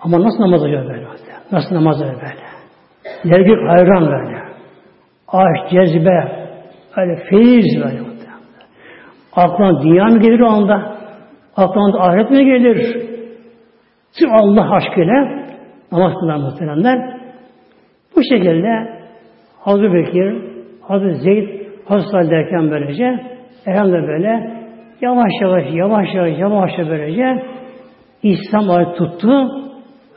Ama nasıl namaz oluyor böyle? Nasıl namaz oluyor böyle? Yergük hayran böyle. Aşk, cezbe, öyle feyiz böyle. Aklına dünya mı gelir o anda? Aklına ahiret mi gelir? Sırf Allah aşkıyla namaz kılar muhteremler. Bu şekilde Hazreti Bekir, Hazreti Zeyd, Hazreti Salih derken böylece Elhamdülillah böyle yavaş yavaş, yavaş yavaş, yavaş böylece İslam ayet tuttu.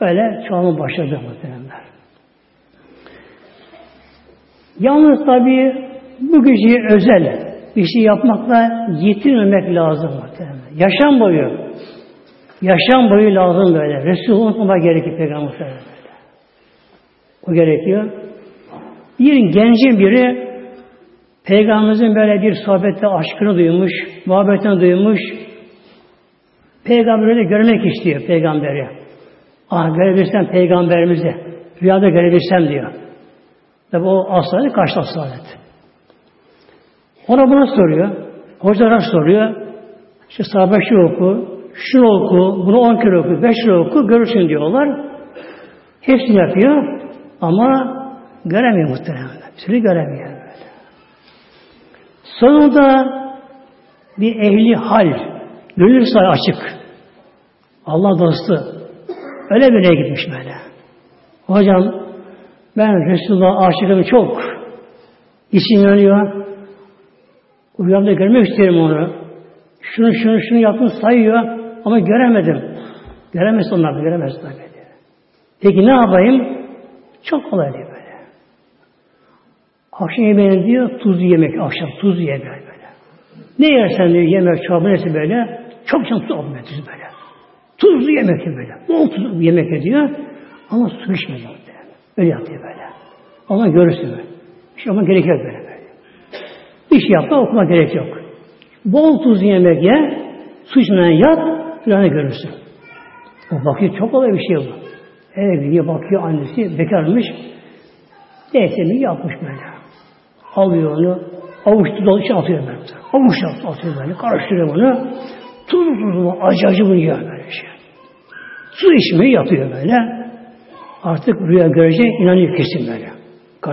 Öyle çoğalma başladı muhteremler. Yalnız tabi bu gücü özel bir şey yapmakla yetinmemek lazım. Yaşam boyu. Yaşam boyu lazım böyle. Resulü unutmama gerekir peygamber. O gerekiyor. Bir gencin biri Peygamberimizin böyle bir sohbette aşkını duymuş, muhabbetini duymuş. Peygamberi görmek istiyor peygamberi. Ah görebilsem peygamberimizi. Rüyada görebilsem diyor. Tabi o aslanı karşı asalet. Ona buna soruyor. Hocalara soruyor. İşte sahabe şu oku, şunu oku, bunu on kere oku, beş kere oku, görürsün diyorlar. Hepsini yapıyor ama göremiyor muhtemelen. Bir sürü göremiyor. Böyle. Sonunda bir ehli hal, gönül açık. Allah dostu. Öyle bile gitmiş böyle. Hocam ben Resulullah aşıkım çok. İçim yanıyor. Rüyamda görmek isterim onu. Şunu şunu şunu yaptım sayıyor ama göremedim. Göremez onlar da göremez tabii. Peki ne yapayım? Çok kolay diyor böyle. Akşam yemeğini diyor tuzlu yemek akşam tuzlu yemek böyle. Ne yersen diyor yemek çorba neyse böyle çok çok tuz olmuyor tuz böyle. Tuzlu yemek böyle. Bol tuzlu yemek ediyor ama su içmiyor. Öyle yapıyor böyle. Ama görürsün böyle. Bir şey ama gerekiyor böyle böyle. Bir şey yapma okuma gerek yok. Bol tuzlu yemek ye, su içmeden yat, rüyanı görürsün. O bakıyor çok kolay bir şey bu. Eve gidiyor bakıyor annesi bekarmış. Neyse mi yapmış böyle. Alıyor onu, avuç dolu içine atıyor böyle. Avuç atıyor böyle, karıştırıyor bunu. Tuzlu tuzlu, acı acı bunu yiyor böyle şey. Su içmeyi yapıyor böyle. Artık rüya görecek, inanıyor kesin böyle.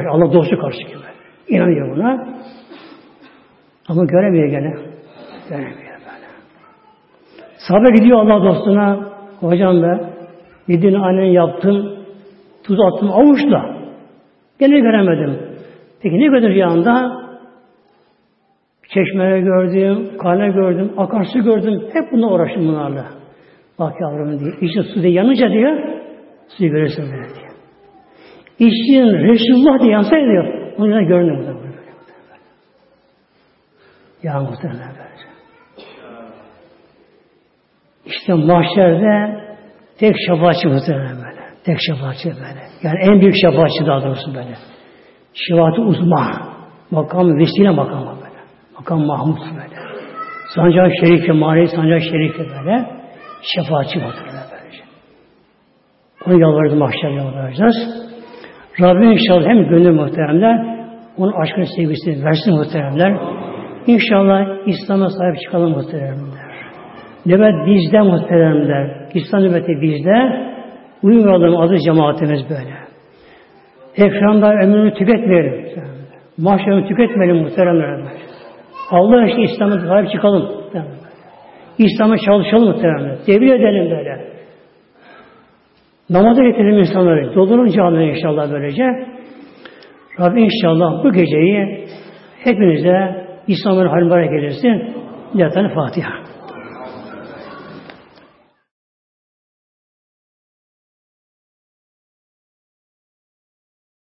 Allah dostu karşı gibi. İnanıyor buna. Ama göremiyor gene. Göremiyor böyle. Sahabe gidiyor Allah dostuna. Hocam be, yediğini annen yaptım, tuz attım avuçla. Gene göremedim. Peki ne gördün rüyanda? Çeşmeleri gördüm, kale gördüm, akarsu gördüm. Hep bununla uğraştım bunlarla. Bak yavrum diyor. İşte su diye yanınca diyor, suyu görürsün böyle diyor. İşin Resulullah diye yansaydı diyor. Yüzden göründü burada. Ya muhtemelen böylece. İşte mahşerde tek şefaatçi muhtemelen böyle. Tek şefaatçi böyle. Yani en büyük şefaatçi daha doğrusu böyle. Şefaat-ı uzma. Makam vesile makamı böyle. Makam Mahmud böyle. Sancak şerife, manevi sancak şerife böyle. Şefaatçi muhtemelen böylece. Onu yalvardı mahşer yalvaracağız. Rabbim inşallah hem gönül muhteremler, onun aşkını sevgisini versin muhteremler. İnşallah İslam'a sahip çıkalım muhteremler. Nöbet bizde muhteremler. İslam nöbeti bizde. Uyumayalım adı cemaatimiz böyle. Ekranda ömrünü tüketmeyelim. Mahşerini tüketmeyelim muhteremler. Allah için İslam'a sahip çıkalım. İslam'a çalışalım muhtemelen. Devir edelim böyle. Namaza getirelim insanları. Doldurun camiye inşallah böylece. Rabbim inşallah bu geceyi hepinize İslam'ın haline gelirsin. Yatan Fatiha.